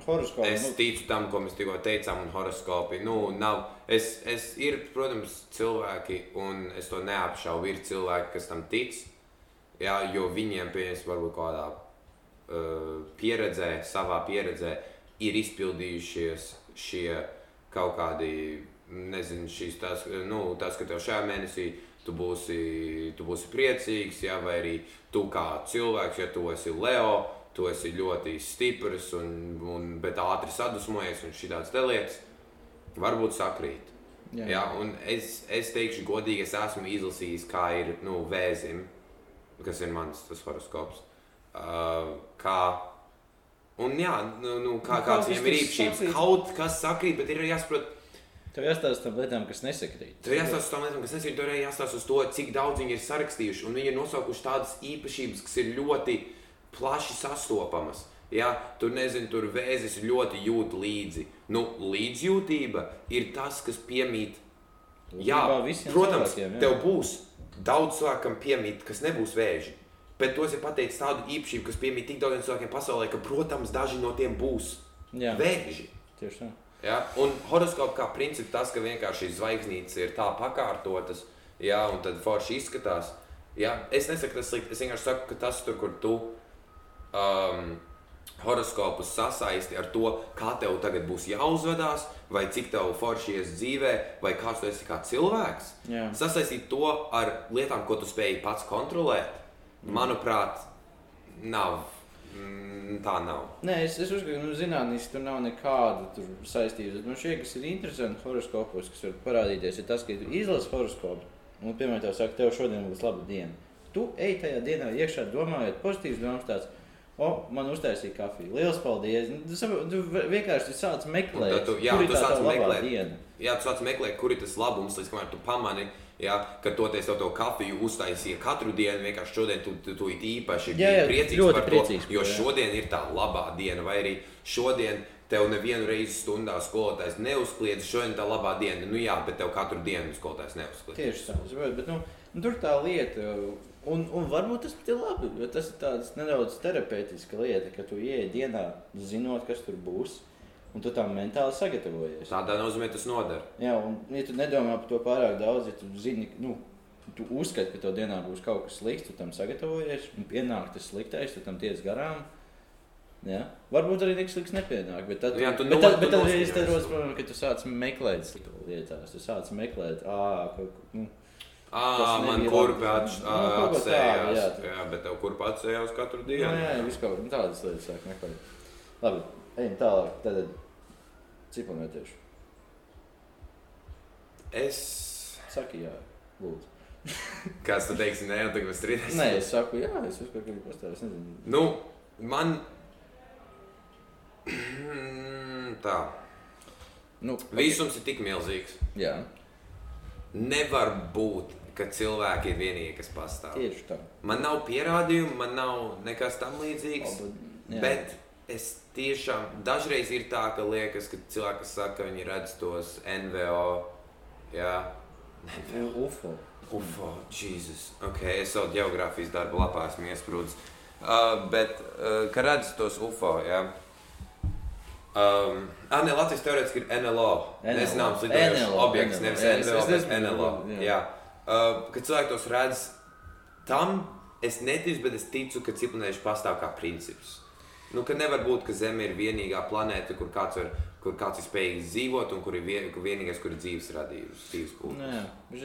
Speaker 1: Horoskopi,
Speaker 2: es nu... ticu tam, ko mēs tikko teicām, un horoskopi. Nu, nav, es, es, ir, protams, cilvēki, un es to neapšaubu. Ir cilvēki, kas tam tic, jā, jo viņiem, pieņems, varbūt kādā uh, pieredzē, savā pieredzē, ir izpildījušies šie kaut kādi, nezinu, šīs tās, nu, tas, ka tev šajā mēnesī ir tu būsi, tu būsi priecīgs, ja, vai arī tu kā cilvēks, ja tu esi Leo, tu esi ļoti stiprs un, un bet ātri sadusmojies un šādas lietas, varbūt sakrīt. Jā. Jā, un es, es teikšu, godīgi, es esmu izlasījis, kā ir nu, vēzim, kas ir mans horoskops. Uh, kā Un jā, nu, nu, kā, nu, kāds viņam ir īpašības, kaut kas sakrīt, bet ir jāsaprot,
Speaker 1: Tev jāstāsta tam lietām, kas nesakrīt.
Speaker 2: Tev jāstāsta tam lietām, kas nesakrīt. Tev arī jāstāsta uz to, cik daudz viņi ir sarakstījuši. Un viņi ir nosaukuši tādas īpašības, kas ir ļoti plaši sastopamas. Ja, tur nezinu, tur vēzis ļoti jūt līdzi. Nu, līdzjūtība ir tas, kas piemīt. Jā, protams, jā. tev būs daudz cilvēku, kam piemīt, kas nebūs vēži. Bet tos ir pateicis tādu īpašību, kas piemīt tik daudziem cilvēkiem pasaulē, ka, protams, daži no tiem būs jā. vēži.
Speaker 1: Tieši tā.
Speaker 2: Ja? Un horoskops kā princips tas, ka vienkārši šīs zvaigznītes ir tā pakārtotas, ja? un tad forši izskatās. Ja? Es nesaku, tas slikti. Es vienkārši saku, ka tas tur, kur tu um, horoskopus sasaisti ar to, kā tev tagad būs jāuzvedās, vai cik tev forši ies dzīvē, vai kāds tu esi kā cilvēks. Jā. Sasaistīt to ar lietām, ko tu spēj pats kontrolēt, mm. manuprāt, nav. Mm, tā nav.
Speaker 1: Nē, es, es uzskatu, ka nu, zinātnīgi tur nav nekāda saistība. Man šķiet, kas ir interesanti horoskopos, kas var parādīties, ir tas, ka tu izlasi horoskopu. Un, piemēram, tev saka, tev šodien būs laba diena. Tu ej tajā dienā iekšā, domājot pozitīvs domas tāds. O, man uztaisīja kafiju. Lielas paldies. Nu, Tu, tu vienkārši sāc meklēt,
Speaker 2: tu- jā,
Speaker 1: kur ir tā tava labā
Speaker 2: meklēt.
Speaker 1: diena.
Speaker 2: Jā, tu sāc meklēt, kur ir tas labums, līdz kamēr tu pamani. Jā, kad toties tev to kafiju uztaisīja katru dienu, vienkārši šodien tu, tu, tu īpaši
Speaker 1: Jā, jā,
Speaker 2: priecīgs par
Speaker 1: priecīgs
Speaker 2: to, jo
Speaker 1: jā.
Speaker 2: šodien ir tā labā diena, vai arī šodien tev nevienu reizi stundā skolotājs neuzkliedz, šodien tā labā diena. Nu jā, bet tev katru dienu skolotājs neuzkliedz.
Speaker 1: Tieši tā, bet nu, nu, tur tā lieta, un, un varbūt tas ir labi, jo tas ir tāds nedaudz terapeitiska lieta, ka tu ieej dienā, zinot, kas tur būs, un tu tam mentāli sagatavojies.
Speaker 2: Tādā nozīmē tas noder.
Speaker 1: Jā, un ja tu nedomā par to pārāk daudz, ja tu zini, nu, tu uzskati, ka tev dienā būs kaut kas slikts, tu tam sagatavojies, un pienāk tas sliktais, tu tam tiec garām. Jā. Varbūt arī nekas slikts nepienāk, bet tad,
Speaker 2: Jā, tu
Speaker 1: bet tad, bet tad
Speaker 2: noskaņojies.
Speaker 1: es te rodas problēma, ka tu sāc meklēt lietās, tu sāc meklēt, ā, kaut, nu,
Speaker 2: man kurpē
Speaker 1: labi.
Speaker 2: ats-
Speaker 1: Nu, kaut ko tādu,
Speaker 2: atsējās.
Speaker 1: jā.
Speaker 2: Jā, bet tev kurpē atsējās katru
Speaker 1: jā,
Speaker 2: dienu.
Speaker 1: jā, jā, vispār nu, tādas lietas sāk meklēt. Labi, ejam tālāk, tad cipametiešu.
Speaker 2: Es,
Speaker 1: Saki, jā, lūdzu.
Speaker 2: kāds tu teiksi, nē, un tagad mēs strīdamies.
Speaker 1: Nē, es saku, jā, es uzskatu, ka viņi pastāv, es nezinu.
Speaker 2: Nu, man. Tā.
Speaker 1: Nu,
Speaker 2: Visums ir tik milzīgs.
Speaker 1: Jā,
Speaker 2: Nevar būt, ka cilvēki ir vienīgie, kas pastāv.
Speaker 1: tieši tā.
Speaker 2: Man nav pierādījumu, man nav nekas tam līdzīgs.
Speaker 1: Jā.
Speaker 2: Bet es tiešām dažreiz ir tā, ka liekas, ka cilvēki saka, ka viņi redz tos NVO. Jā,
Speaker 1: U- UFO.
Speaker 2: UFO, Jēzus. Okay, es savu geogrāfijas darbu lapā esmu iesprūdis. Uh, bet, uh, kad redzu tos UFO, jā. Um, ah, ne, Latvijas teorētiski ir NLO. Nezināms lidojošs objekts,
Speaker 1: NLO.
Speaker 2: nevis
Speaker 1: Jā, es-
Speaker 2: NVO,
Speaker 1: es
Speaker 2: bet
Speaker 1: nezinu,
Speaker 2: NLO.
Speaker 1: jā.
Speaker 2: Jā. Uh, kad cilvēki tos redz, tam es neticu, bet es ticu, ka ciprunēši pastāv kā princips. Nu, ka nevar būt, ka Zeme ir vienīgā planēta, kur kāds, var, kur kāds ir spējīgs dzīvot, un kur ir vien, kur vienīgais, kur ir dzīves radījums, dzīves pūlis.
Speaker 1: Nē,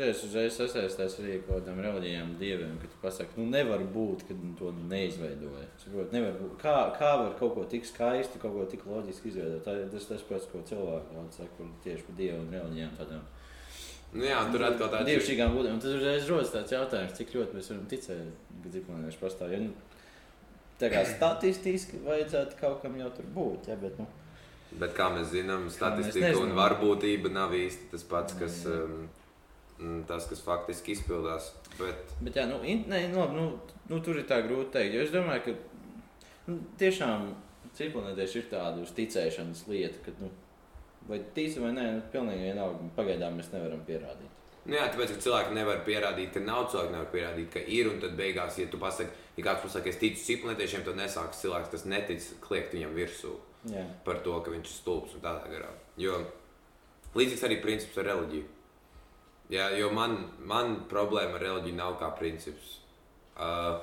Speaker 1: es uzreiz sasaistās arī ar kaut kādām reliģijām, dieviem, ka tu pasaki, nu nevar būt, ka to neizveidoja. Saprot, nevar būt. Kā, kā var kaut ko tik skaisti, kaut ko tik loģiski izveidot? Tā tas, tas pats, ko cilvēki daudz saka par tieši par dievu un reliģijām tādām.
Speaker 2: Nu, jā, tur atkal tāds
Speaker 1: Dievšķīgām būtnēm. Un tad uzreiz rodas tāds jautājums, cik ļoti mēs varam ticēt, ka dzirdējuši pastāv. Ja, nu, tā kā statistiski vajadzētu kaut kam jau tur būt, ja, bet, nu,
Speaker 2: Bet kā mēs zinām,
Speaker 1: mēs
Speaker 2: statistika un
Speaker 1: nezinām.
Speaker 2: varbūtība nav īsti tas pats, kas,
Speaker 1: Jā.
Speaker 2: um, mm, tas, kas faktiski izpildās. Bet,
Speaker 1: Bet, jā, nu, in, ne, nu, nu, nu, tur ir tā grūti pateikt. Es domāju, ka nu, tiešām ciklonētieši ir tāda uzticēšanas lieta, ka, nu, vai tīsi vai nē, nu, pilnīgi vienalga. Pagaidām mēs nevaram pierādīt.
Speaker 2: nu, jā, tāpēc, ka cilvēki nevar pierādīt, ka nav cilvēki, nevar pierādīt, ka ir. Un tad beigās, ja tu pasaki, ja kāds pasakā, es ticu ciklonētiešiem, tad nesāks cilvēks, kas netic, kliegt viņam virsū
Speaker 1: Jā,
Speaker 2: par to, ka viņš ir stulbs un tādā garā. Jo līdzīgs arī princips ar reliģiju. Jā, jo man, man problēma ar reliģiju nav kā princips. Uh,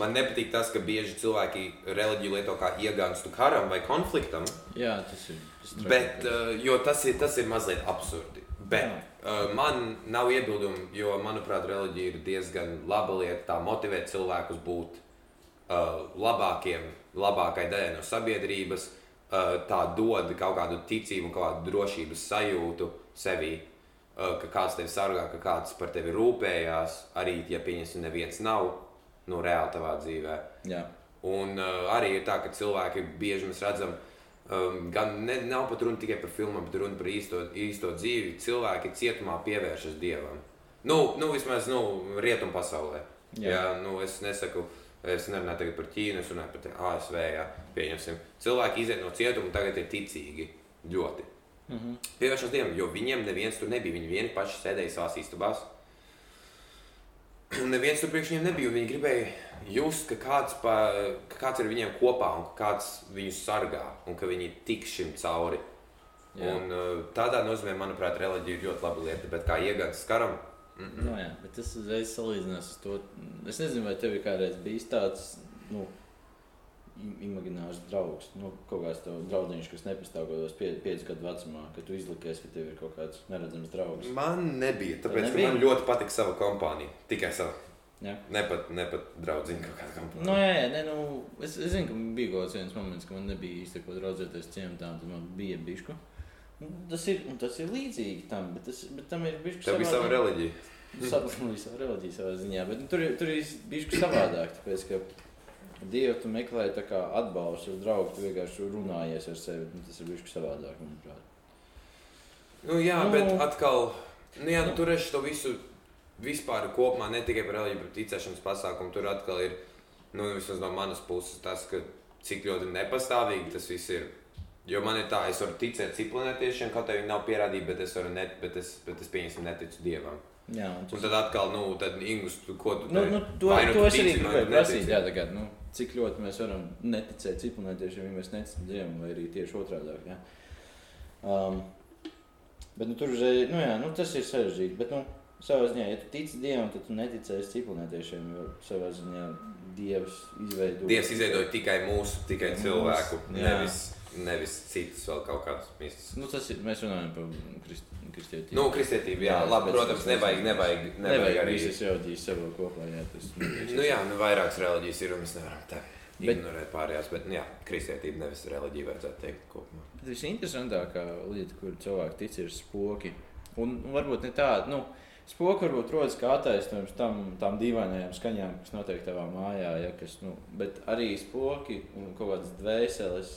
Speaker 2: man nepatīk tas, ka bieži cilvēki reliģiju lieto kā iegānstu karam vai konfliktam,
Speaker 1: jā tas ir. Tas
Speaker 2: bet, uh, jo tas ir, tas ir mazliet absurdi. Bet
Speaker 1: Jā.
Speaker 2: Uh, man nav iebildumu, jo, manuprāt, reliģija ir diezgan laba lieta. Tā motivē cilvēkus būt uh, labākiem, labākai daļai no sabiedrības. Uh, tā dod kaut kādu ticību, kaut kādu drošības sajūtu sevī, uh, ka kāds tevi sargā, ka kāds par tevi rūpējās. Arī, ja pieņemsim, neviens nav nu, reāli tavā dzīvē.
Speaker 1: Jā,
Speaker 2: Un uh, arī ir tā, ka cilvēki bieži mēs redzam, um, gan ne, nav pat runa tikai par filmu, bet runa par īsto, īsto dzīvi. Cilvēki cietumā pievēršas dievam. Nu, nu vismaz nu, rietumu pasaulē.
Speaker 1: Jā.
Speaker 2: Jā. Nu, es nesaku, es nerunāju tagad par Ķīnu, es runāju par ASV. Jā, pieņemsim. Cilvēki iziet no cietuma tagad ir ticīgi. Ļoti.
Speaker 1: Mhm.
Speaker 2: Pievēršas dievam, jo viņiem neviens tur nebija. Viņi vieni paši sēdēja savās istabās. Un neviens tur priekš viņiem nebija. Viņi gribēja just, ka kāds, pa, ka kāds ir viņiem kopā un ka kāds viņus sargā un ka viņi tiks šim cauri.
Speaker 1: Jā.
Speaker 2: Un, uh, tādā nozīmē, manuprāt, reliģija ir ļoti laba lieta. Bet kā iegājas karam, mm -mm.
Speaker 1: Nu, jā, bet tas uzreiz salīdzinās ar to. Es nezinu, vai tev ir kādreiz bijis tāds nu, imaginārs draugs, nu, kaut kāds tev draugs, kas nepastāv kaut kādos pie, piecus gadu vecumā, ka tu izlikies, ka tev ir kaut kāds neredzams draugs.
Speaker 2: man nebija. Tāpēc, ka
Speaker 1: nebija?
Speaker 2: man ļoti patika sava kompānija. Tikai sava.
Speaker 1: Jā.
Speaker 2: Ne pat, ne pat draudzīgi kaut kāda kompānija.
Speaker 1: Nu, jā, jā, nē, nu, es, es zinu, ka bija kaut kāds viens moments, kad man nebija īsti ko draudzēties ciematā, tad man bija bišku. Nu, Tas ir, tas ir līdzīgi tam, bet, tas, bet tam ir bišku
Speaker 2: Tev bija sava reliģija.
Speaker 1: Sapratu, savu reliģiju savā ziņā, bet nu, tur, tur ir bišku savādāk, tāpēc, ka Dievu tu meklē tā kā atbalstu, uz draugu, tu vienkārši runājies ar sevi, nu, tas ir bišku savādāk, manuprāt.
Speaker 2: Nu, jā,
Speaker 1: Nu.
Speaker 2: nu, bet atkal, nu, jā, nu, tur es to visu vispār kopumā, ne tikai par reliģiju, bet ticēšanas pasākumu. Tur atkal ir, nu, vismaz no manas puses, tas, ka cik ļoti nepastāvīgi tas viss ir. Jo man ir tā, es varu ticēt ciplinētiešiem, kaut arī viņi nav pierādīti, bet es varu net, bet es, bet es pieņemsim neticu dievam.
Speaker 1: Jā, un
Speaker 2: Un
Speaker 1: tas,
Speaker 2: tad atkal, nu, tad Ingus, tu, ko tu
Speaker 1: nu, nu, to,
Speaker 2: Vai nu
Speaker 1: to
Speaker 2: tu
Speaker 1: es arī
Speaker 2: tici, vai
Speaker 1: gribēju
Speaker 2: nu
Speaker 1: prasīt, jā, tagad, nu, cik ļoti mēs varam neticēt ciklonētiešiem, ja mēs neticam Dievam, vai arī tieši otrādāk, jā. Um, bet, nu, tur uzreiz, nu, jā, nu, tas ir sarežģīti, bet, nu, savā ziņā, ja tu tici Dievam, tad tu neticēsi ciklonētiešiem, jo savā ziņā Dievs izveido.
Speaker 2: Dievs izveidoja tikai mūsu, tikai
Speaker 1: Mūsu,
Speaker 2: cilvēku, nevis, nevis citus vēl kaut kādus mistus.
Speaker 1: Nu, tas ir, mēs runājam par krist, kristietību.
Speaker 2: Nu, kristietība, jā,
Speaker 1: Jā,
Speaker 2: labi, protams, nevajag, nevajag, nevajag
Speaker 1: nevajag
Speaker 2: arī.
Speaker 1: visas reliģijas savā kopā, jā, tas
Speaker 2: Nu, jā, nu, vairākas reliģijas ir un mēs nevaram tā
Speaker 1: Bet-
Speaker 2: ignorēt pārējās, bet, nu, jā, kristietība nevis reliģija vajadzētu teikt kopumā.
Speaker 1: Bet visinteresantākā lieta, kur cilvēki tic, ir spoki. Un varbūt ne tāda, nu, spoki varbūt rodas kā attaisnojums tam, tām dīvainajām skaņām, kas notiek tavā mājā, ja, kas, nu, bet arī spoki un kaut kādas dvēseles.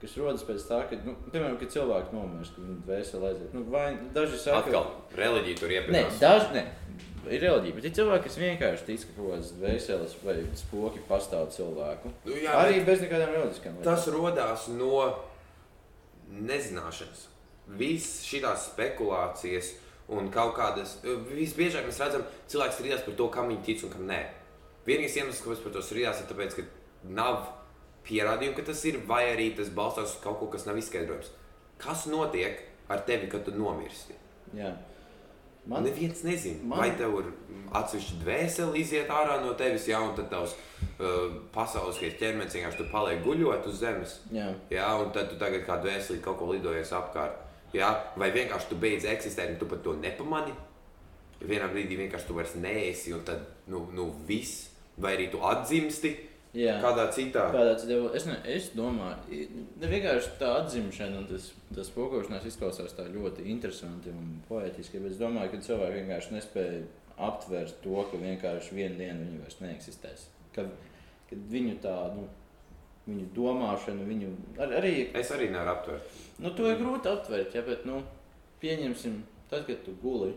Speaker 1: Kas rodas pēc tā, ka, nu, piemēram, kad cilvēki nomirst, ka viņa dvēsele aiziet. Nu, vai daži saka,
Speaker 2: Atkal, reliģija tur
Speaker 1: Nē,
Speaker 2: iepazīstinās.
Speaker 1: daži ne. Ir reliģija, bet ir cilvēki, kas vienkārši tic, ka kaut kādas dvēseles vai spoki pastāv cilvēku.
Speaker 2: Nu, jā,
Speaker 1: Arī bez nekādām reliģiskām lietām.
Speaker 2: tas radās no nezināšanas. Visas šīs spekulācijas un kaut kādas. Visbiežāk mēs redzam, cilvēks strīdās par to, kam viņi tic un kam nē. Vienīgais iemesls, kāpēc par to strīdās, ir tas, ka nav pierādījumu, ka tas ir, vai arī tas balstās uz kaut ko, kas nav izskaidrojams. Kas notiek ar tevi, kad tu nomirsti?
Speaker 1: Jā.
Speaker 2: Man neviens nezina,
Speaker 1: man-
Speaker 2: vai tev ir atsevišķa dvēsele iziet ārā no tevis, ja un tad tavs uh, pasaules ķermenis vienkārši tur paliek guļot uz zemes.
Speaker 1: Jā.
Speaker 2: Jā, un tad tu tagad kā dvēseli kaut ko lidojies apkārt. Jā, vai vienkārši tu beidz eksistēt, un tu pat to nepamani. Vienā brīdī vienkārši tu vairs neesi, un tad nu, nu viss, vai arī tu atzimsti
Speaker 1: Jā.
Speaker 2: kādā citā.
Speaker 1: Kādā citā es, ne, es domāju, ne vienkārši tā atzimšana un tas, tas spokošanās izklausās tā ļoti interesanti un poetiski. Bet es domāju, ka cilvēki vienkārši nespēja aptvert to, ka vienkārši vienu dienu viņi vairs neeksistēs. Kad, kad viņu tā, nu, viņu domāšana, viņu ar, arī,
Speaker 2: Es arī nevaru aptvert.
Speaker 1: nu, to ir grūti aptvert, ja, bet, nu, pieņemsim, tad, kad tu guli,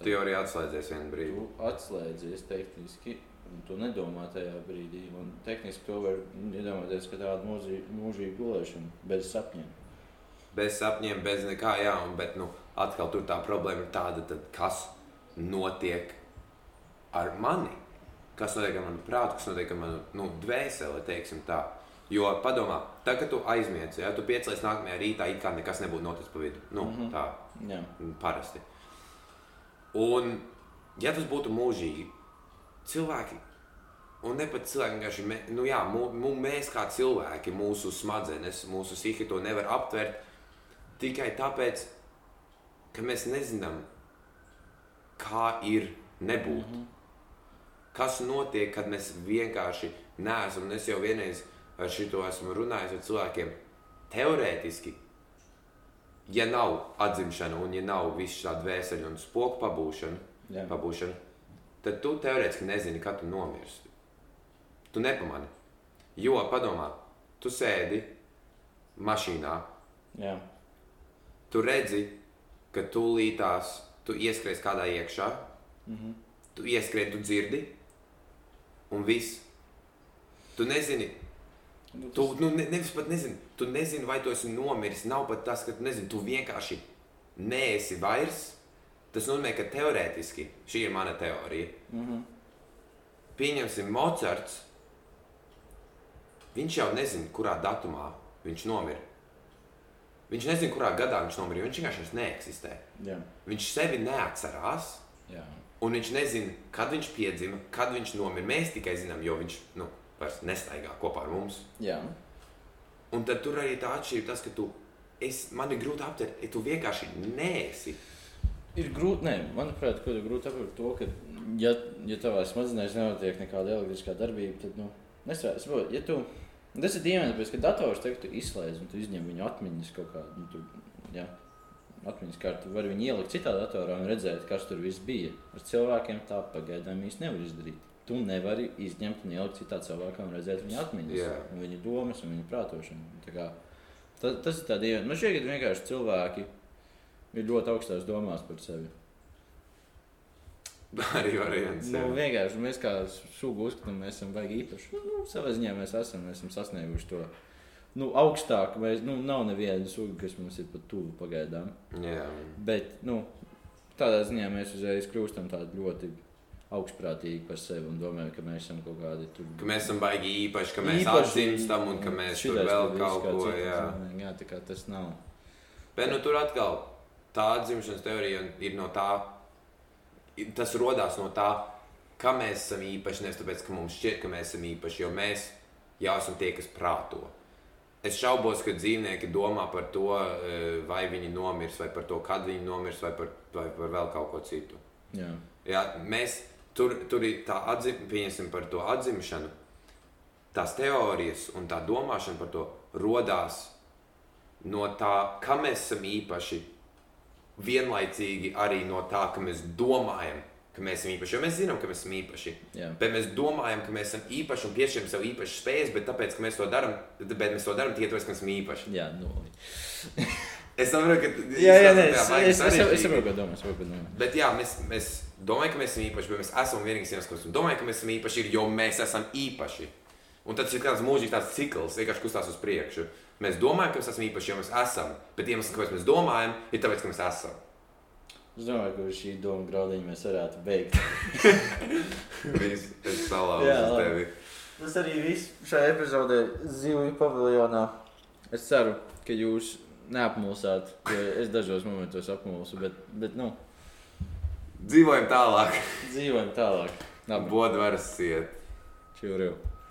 Speaker 2: Tu jau arī atslēdzies vienā brīdī.
Speaker 1: tu atslēdzies tehniski. Tu nedomā tajā brīdī. Un tehniski to var iedomāties, ka tāda mūžīga, gulēšana bez sapņiem.
Speaker 2: Bez sapņiem, bez nekā, jā, un, bet nu, atkal tur tā problēma ir tāda, tad kas notiek ar mani? Kas notiek ar manu prātu, kas notiek ar manu nu, dvēseli, teiksim tā. Jo padomā, tā, kad tu aizmiedz, ja tu piecēlies nākamajā rītā, it kā nekas nebūtu noticis pa vidu. Nu, mm. -hmm. Tā
Speaker 1: Jā,
Speaker 2: parasti. Un, ja tas būtu mūžīgi, cilvēki, un ne pat cilvēki, vienkārši mē, nu, jā, mū, mēs kā cilvēki, mūsu smadzenes, mūsu psihi to nevar aptvert tikai tāpēc, ka mēs nezinām, kā ir nebūt. Mm -hmm. Kas notiek, kad mēs vienkārši neesam, un es jau vienreiz ar šo esmu runājis ar cilvēkiem, teorētiski ja nav atzimšana un ja nav viss šāda dvēseli un spoku pabūšana,
Speaker 1: jā.
Speaker 2: pabūšana, tad tu teorētiski nezini, kad tu nomirsti. Tu nepamani. Jo, padomā, tu sēdi mašīnā,
Speaker 1: jā.
Speaker 2: tu redzi, ka tūlītās tu ieskries kādā iekšā,
Speaker 1: Mhm.
Speaker 2: tu ieskries, tu dzirdi, un viss. Tu nezini,
Speaker 1: Nu, tas-
Speaker 2: Tu nu, ne, nevis pat nezini, tu nezini, vai tu esi nomiris. Nav pat tas, ka tu nezini, tu vienkārši neesi vairs. Tas nozīmē, ka teorētiski šī ir mana teorija.
Speaker 1: Mhm.
Speaker 2: Pieņemsim, Mocards. Viņš jau nezina, kurā datumā viņš nomira. Viņš nezina, kurā gadā viņš nomira. Viņš vienkārši neeksistē.
Speaker 1: Jā,
Speaker 2: Viņš sevi neatcerās.
Speaker 1: jā.
Speaker 2: Un viņš nezina, kad viņš piedzima, kad viņš nomira. Mēs tikai zinām, jo viņš nu, vairs nestaigā kopā ar mums.
Speaker 1: jā.
Speaker 2: Un tad tur arī tā atšķirība, tas, ka tu, es, man ir grūti aptvert, ja tu vienkārši neesi.
Speaker 1: Ir grūti, nē, manuprāt, ir grūti saprast to, ka ja, ja tavā smadzenēs nenotiek nekāda elektriskā darbība, tad, nu, nestrādās. Ja tu, tas ir dīvaini, tāpēc, ka dators tev izslēdz un tu izņem viņu atmiņas kaut kādu, nu, tu, jā, atmiņas kartu, var viņu ielikt citā datorā un redzēt, kas tur viss bija. Ar cilvēkiem tā pagaidām īsti nevar izdarīt. Tu nevari izņemt un ielikt citā cilvēkā un redzēt viņa atmiņas, un viņa domas un viņa prātošanu. Tā kā, tas, tas ir tā dīvaini. Man šķiet, ka vienkārši cilvēki ir ļoti augstās domās par sevi.
Speaker 2: Arī variants.
Speaker 1: Nu, vienkārši mēs kā sugu uzskatām, mēs esam baigi īpaši. Nu, savā ziņā mēs esam, mēs esam sasnieguši to nu, augstāk. Mēs, nu, nav neviena suga, kas mums ir pat tuvu pagaidām.
Speaker 2: Jā.
Speaker 1: Bet nu, tādā ziņā mēs uzreiz kļūstam tādi ļoti augstprātīgi par sevi un domājam, ka mēs esam kaut kādi tur.
Speaker 2: Ka mēs esam baigi īpaši, ka mēs atzīstam un ka mēs tur vēl kaut ko. Jā.
Speaker 1: jā, tā kā tas nav.
Speaker 2: Bet nu, tur atkal tā atzimšanas teorija ir no tā, tas radās no tā, ka mēs esam īpaši. Nevis tāpēc, ka mums šķiet, ka mēs esam īpaši, jo mēs jau esam tie, kas prāto. Es šaubos, ka dzīvnieki domā par to, eh, vai viņi nomirs, vai par to, kad viņi nomirs, vai par, vai par vēl kaut ko citu.
Speaker 1: Jā.
Speaker 2: Jā, mēs tur, tur ir tā atzīme, par to atzimšanu. Tās teorijas un tā domāšana par to radās no tā, ka mēs esam īpaši, vienlaicīgi arī no tā, ka mēs domājam, ka mēs esam īpaši. Jo mēs zinām, ka mēs esam īpaši.
Speaker 1: Jā.
Speaker 2: Bet mēs domājam, ka mēs esam īpaši un piešķiram sev īpašas spējas, bet tāpēc, ka mēs to darām, bet mēs to darām tikai tāpēc, ka mēs esam īpaši.
Speaker 1: Jā, nu.
Speaker 2: Es saprotu, ka
Speaker 1: jā, nē,
Speaker 2: izskatās
Speaker 1: es, saprotu, ko domā. domā.
Speaker 2: Bet jā, mēs, mēs domājam, ka mēs esam īpaši, bet mēs esam vienīgais kāpēc mēs domājam, ka mēs esam īpaši, ir, jo mēs esam īpaši. Un tas ir kāds mūžīgs cikls, vienkārši kustās uz priekšu. Mēs domājam, ka mēs esam īpaši, jo mēs esam. Bet iemesls, kāpēc mēs domājam, ir tāpēc, ka mēs esam.
Speaker 1: Es domāju, ka šī doma graudiņa mēs varētu beigt.
Speaker 2: Viss, es salauzu
Speaker 1: Jā,
Speaker 2: tevi.
Speaker 1: Tas arī viss šajā epizodē Zivju paviljonā. Es ceru, ka jūs neapmulsāt, jo es dažos momentos apmulsu, bet, bet nu,
Speaker 2: Dzīvojam tālāk.
Speaker 1: dzīvojam tālāk. Labi,
Speaker 2: Bodvaras iet.
Speaker 1: čau, rev.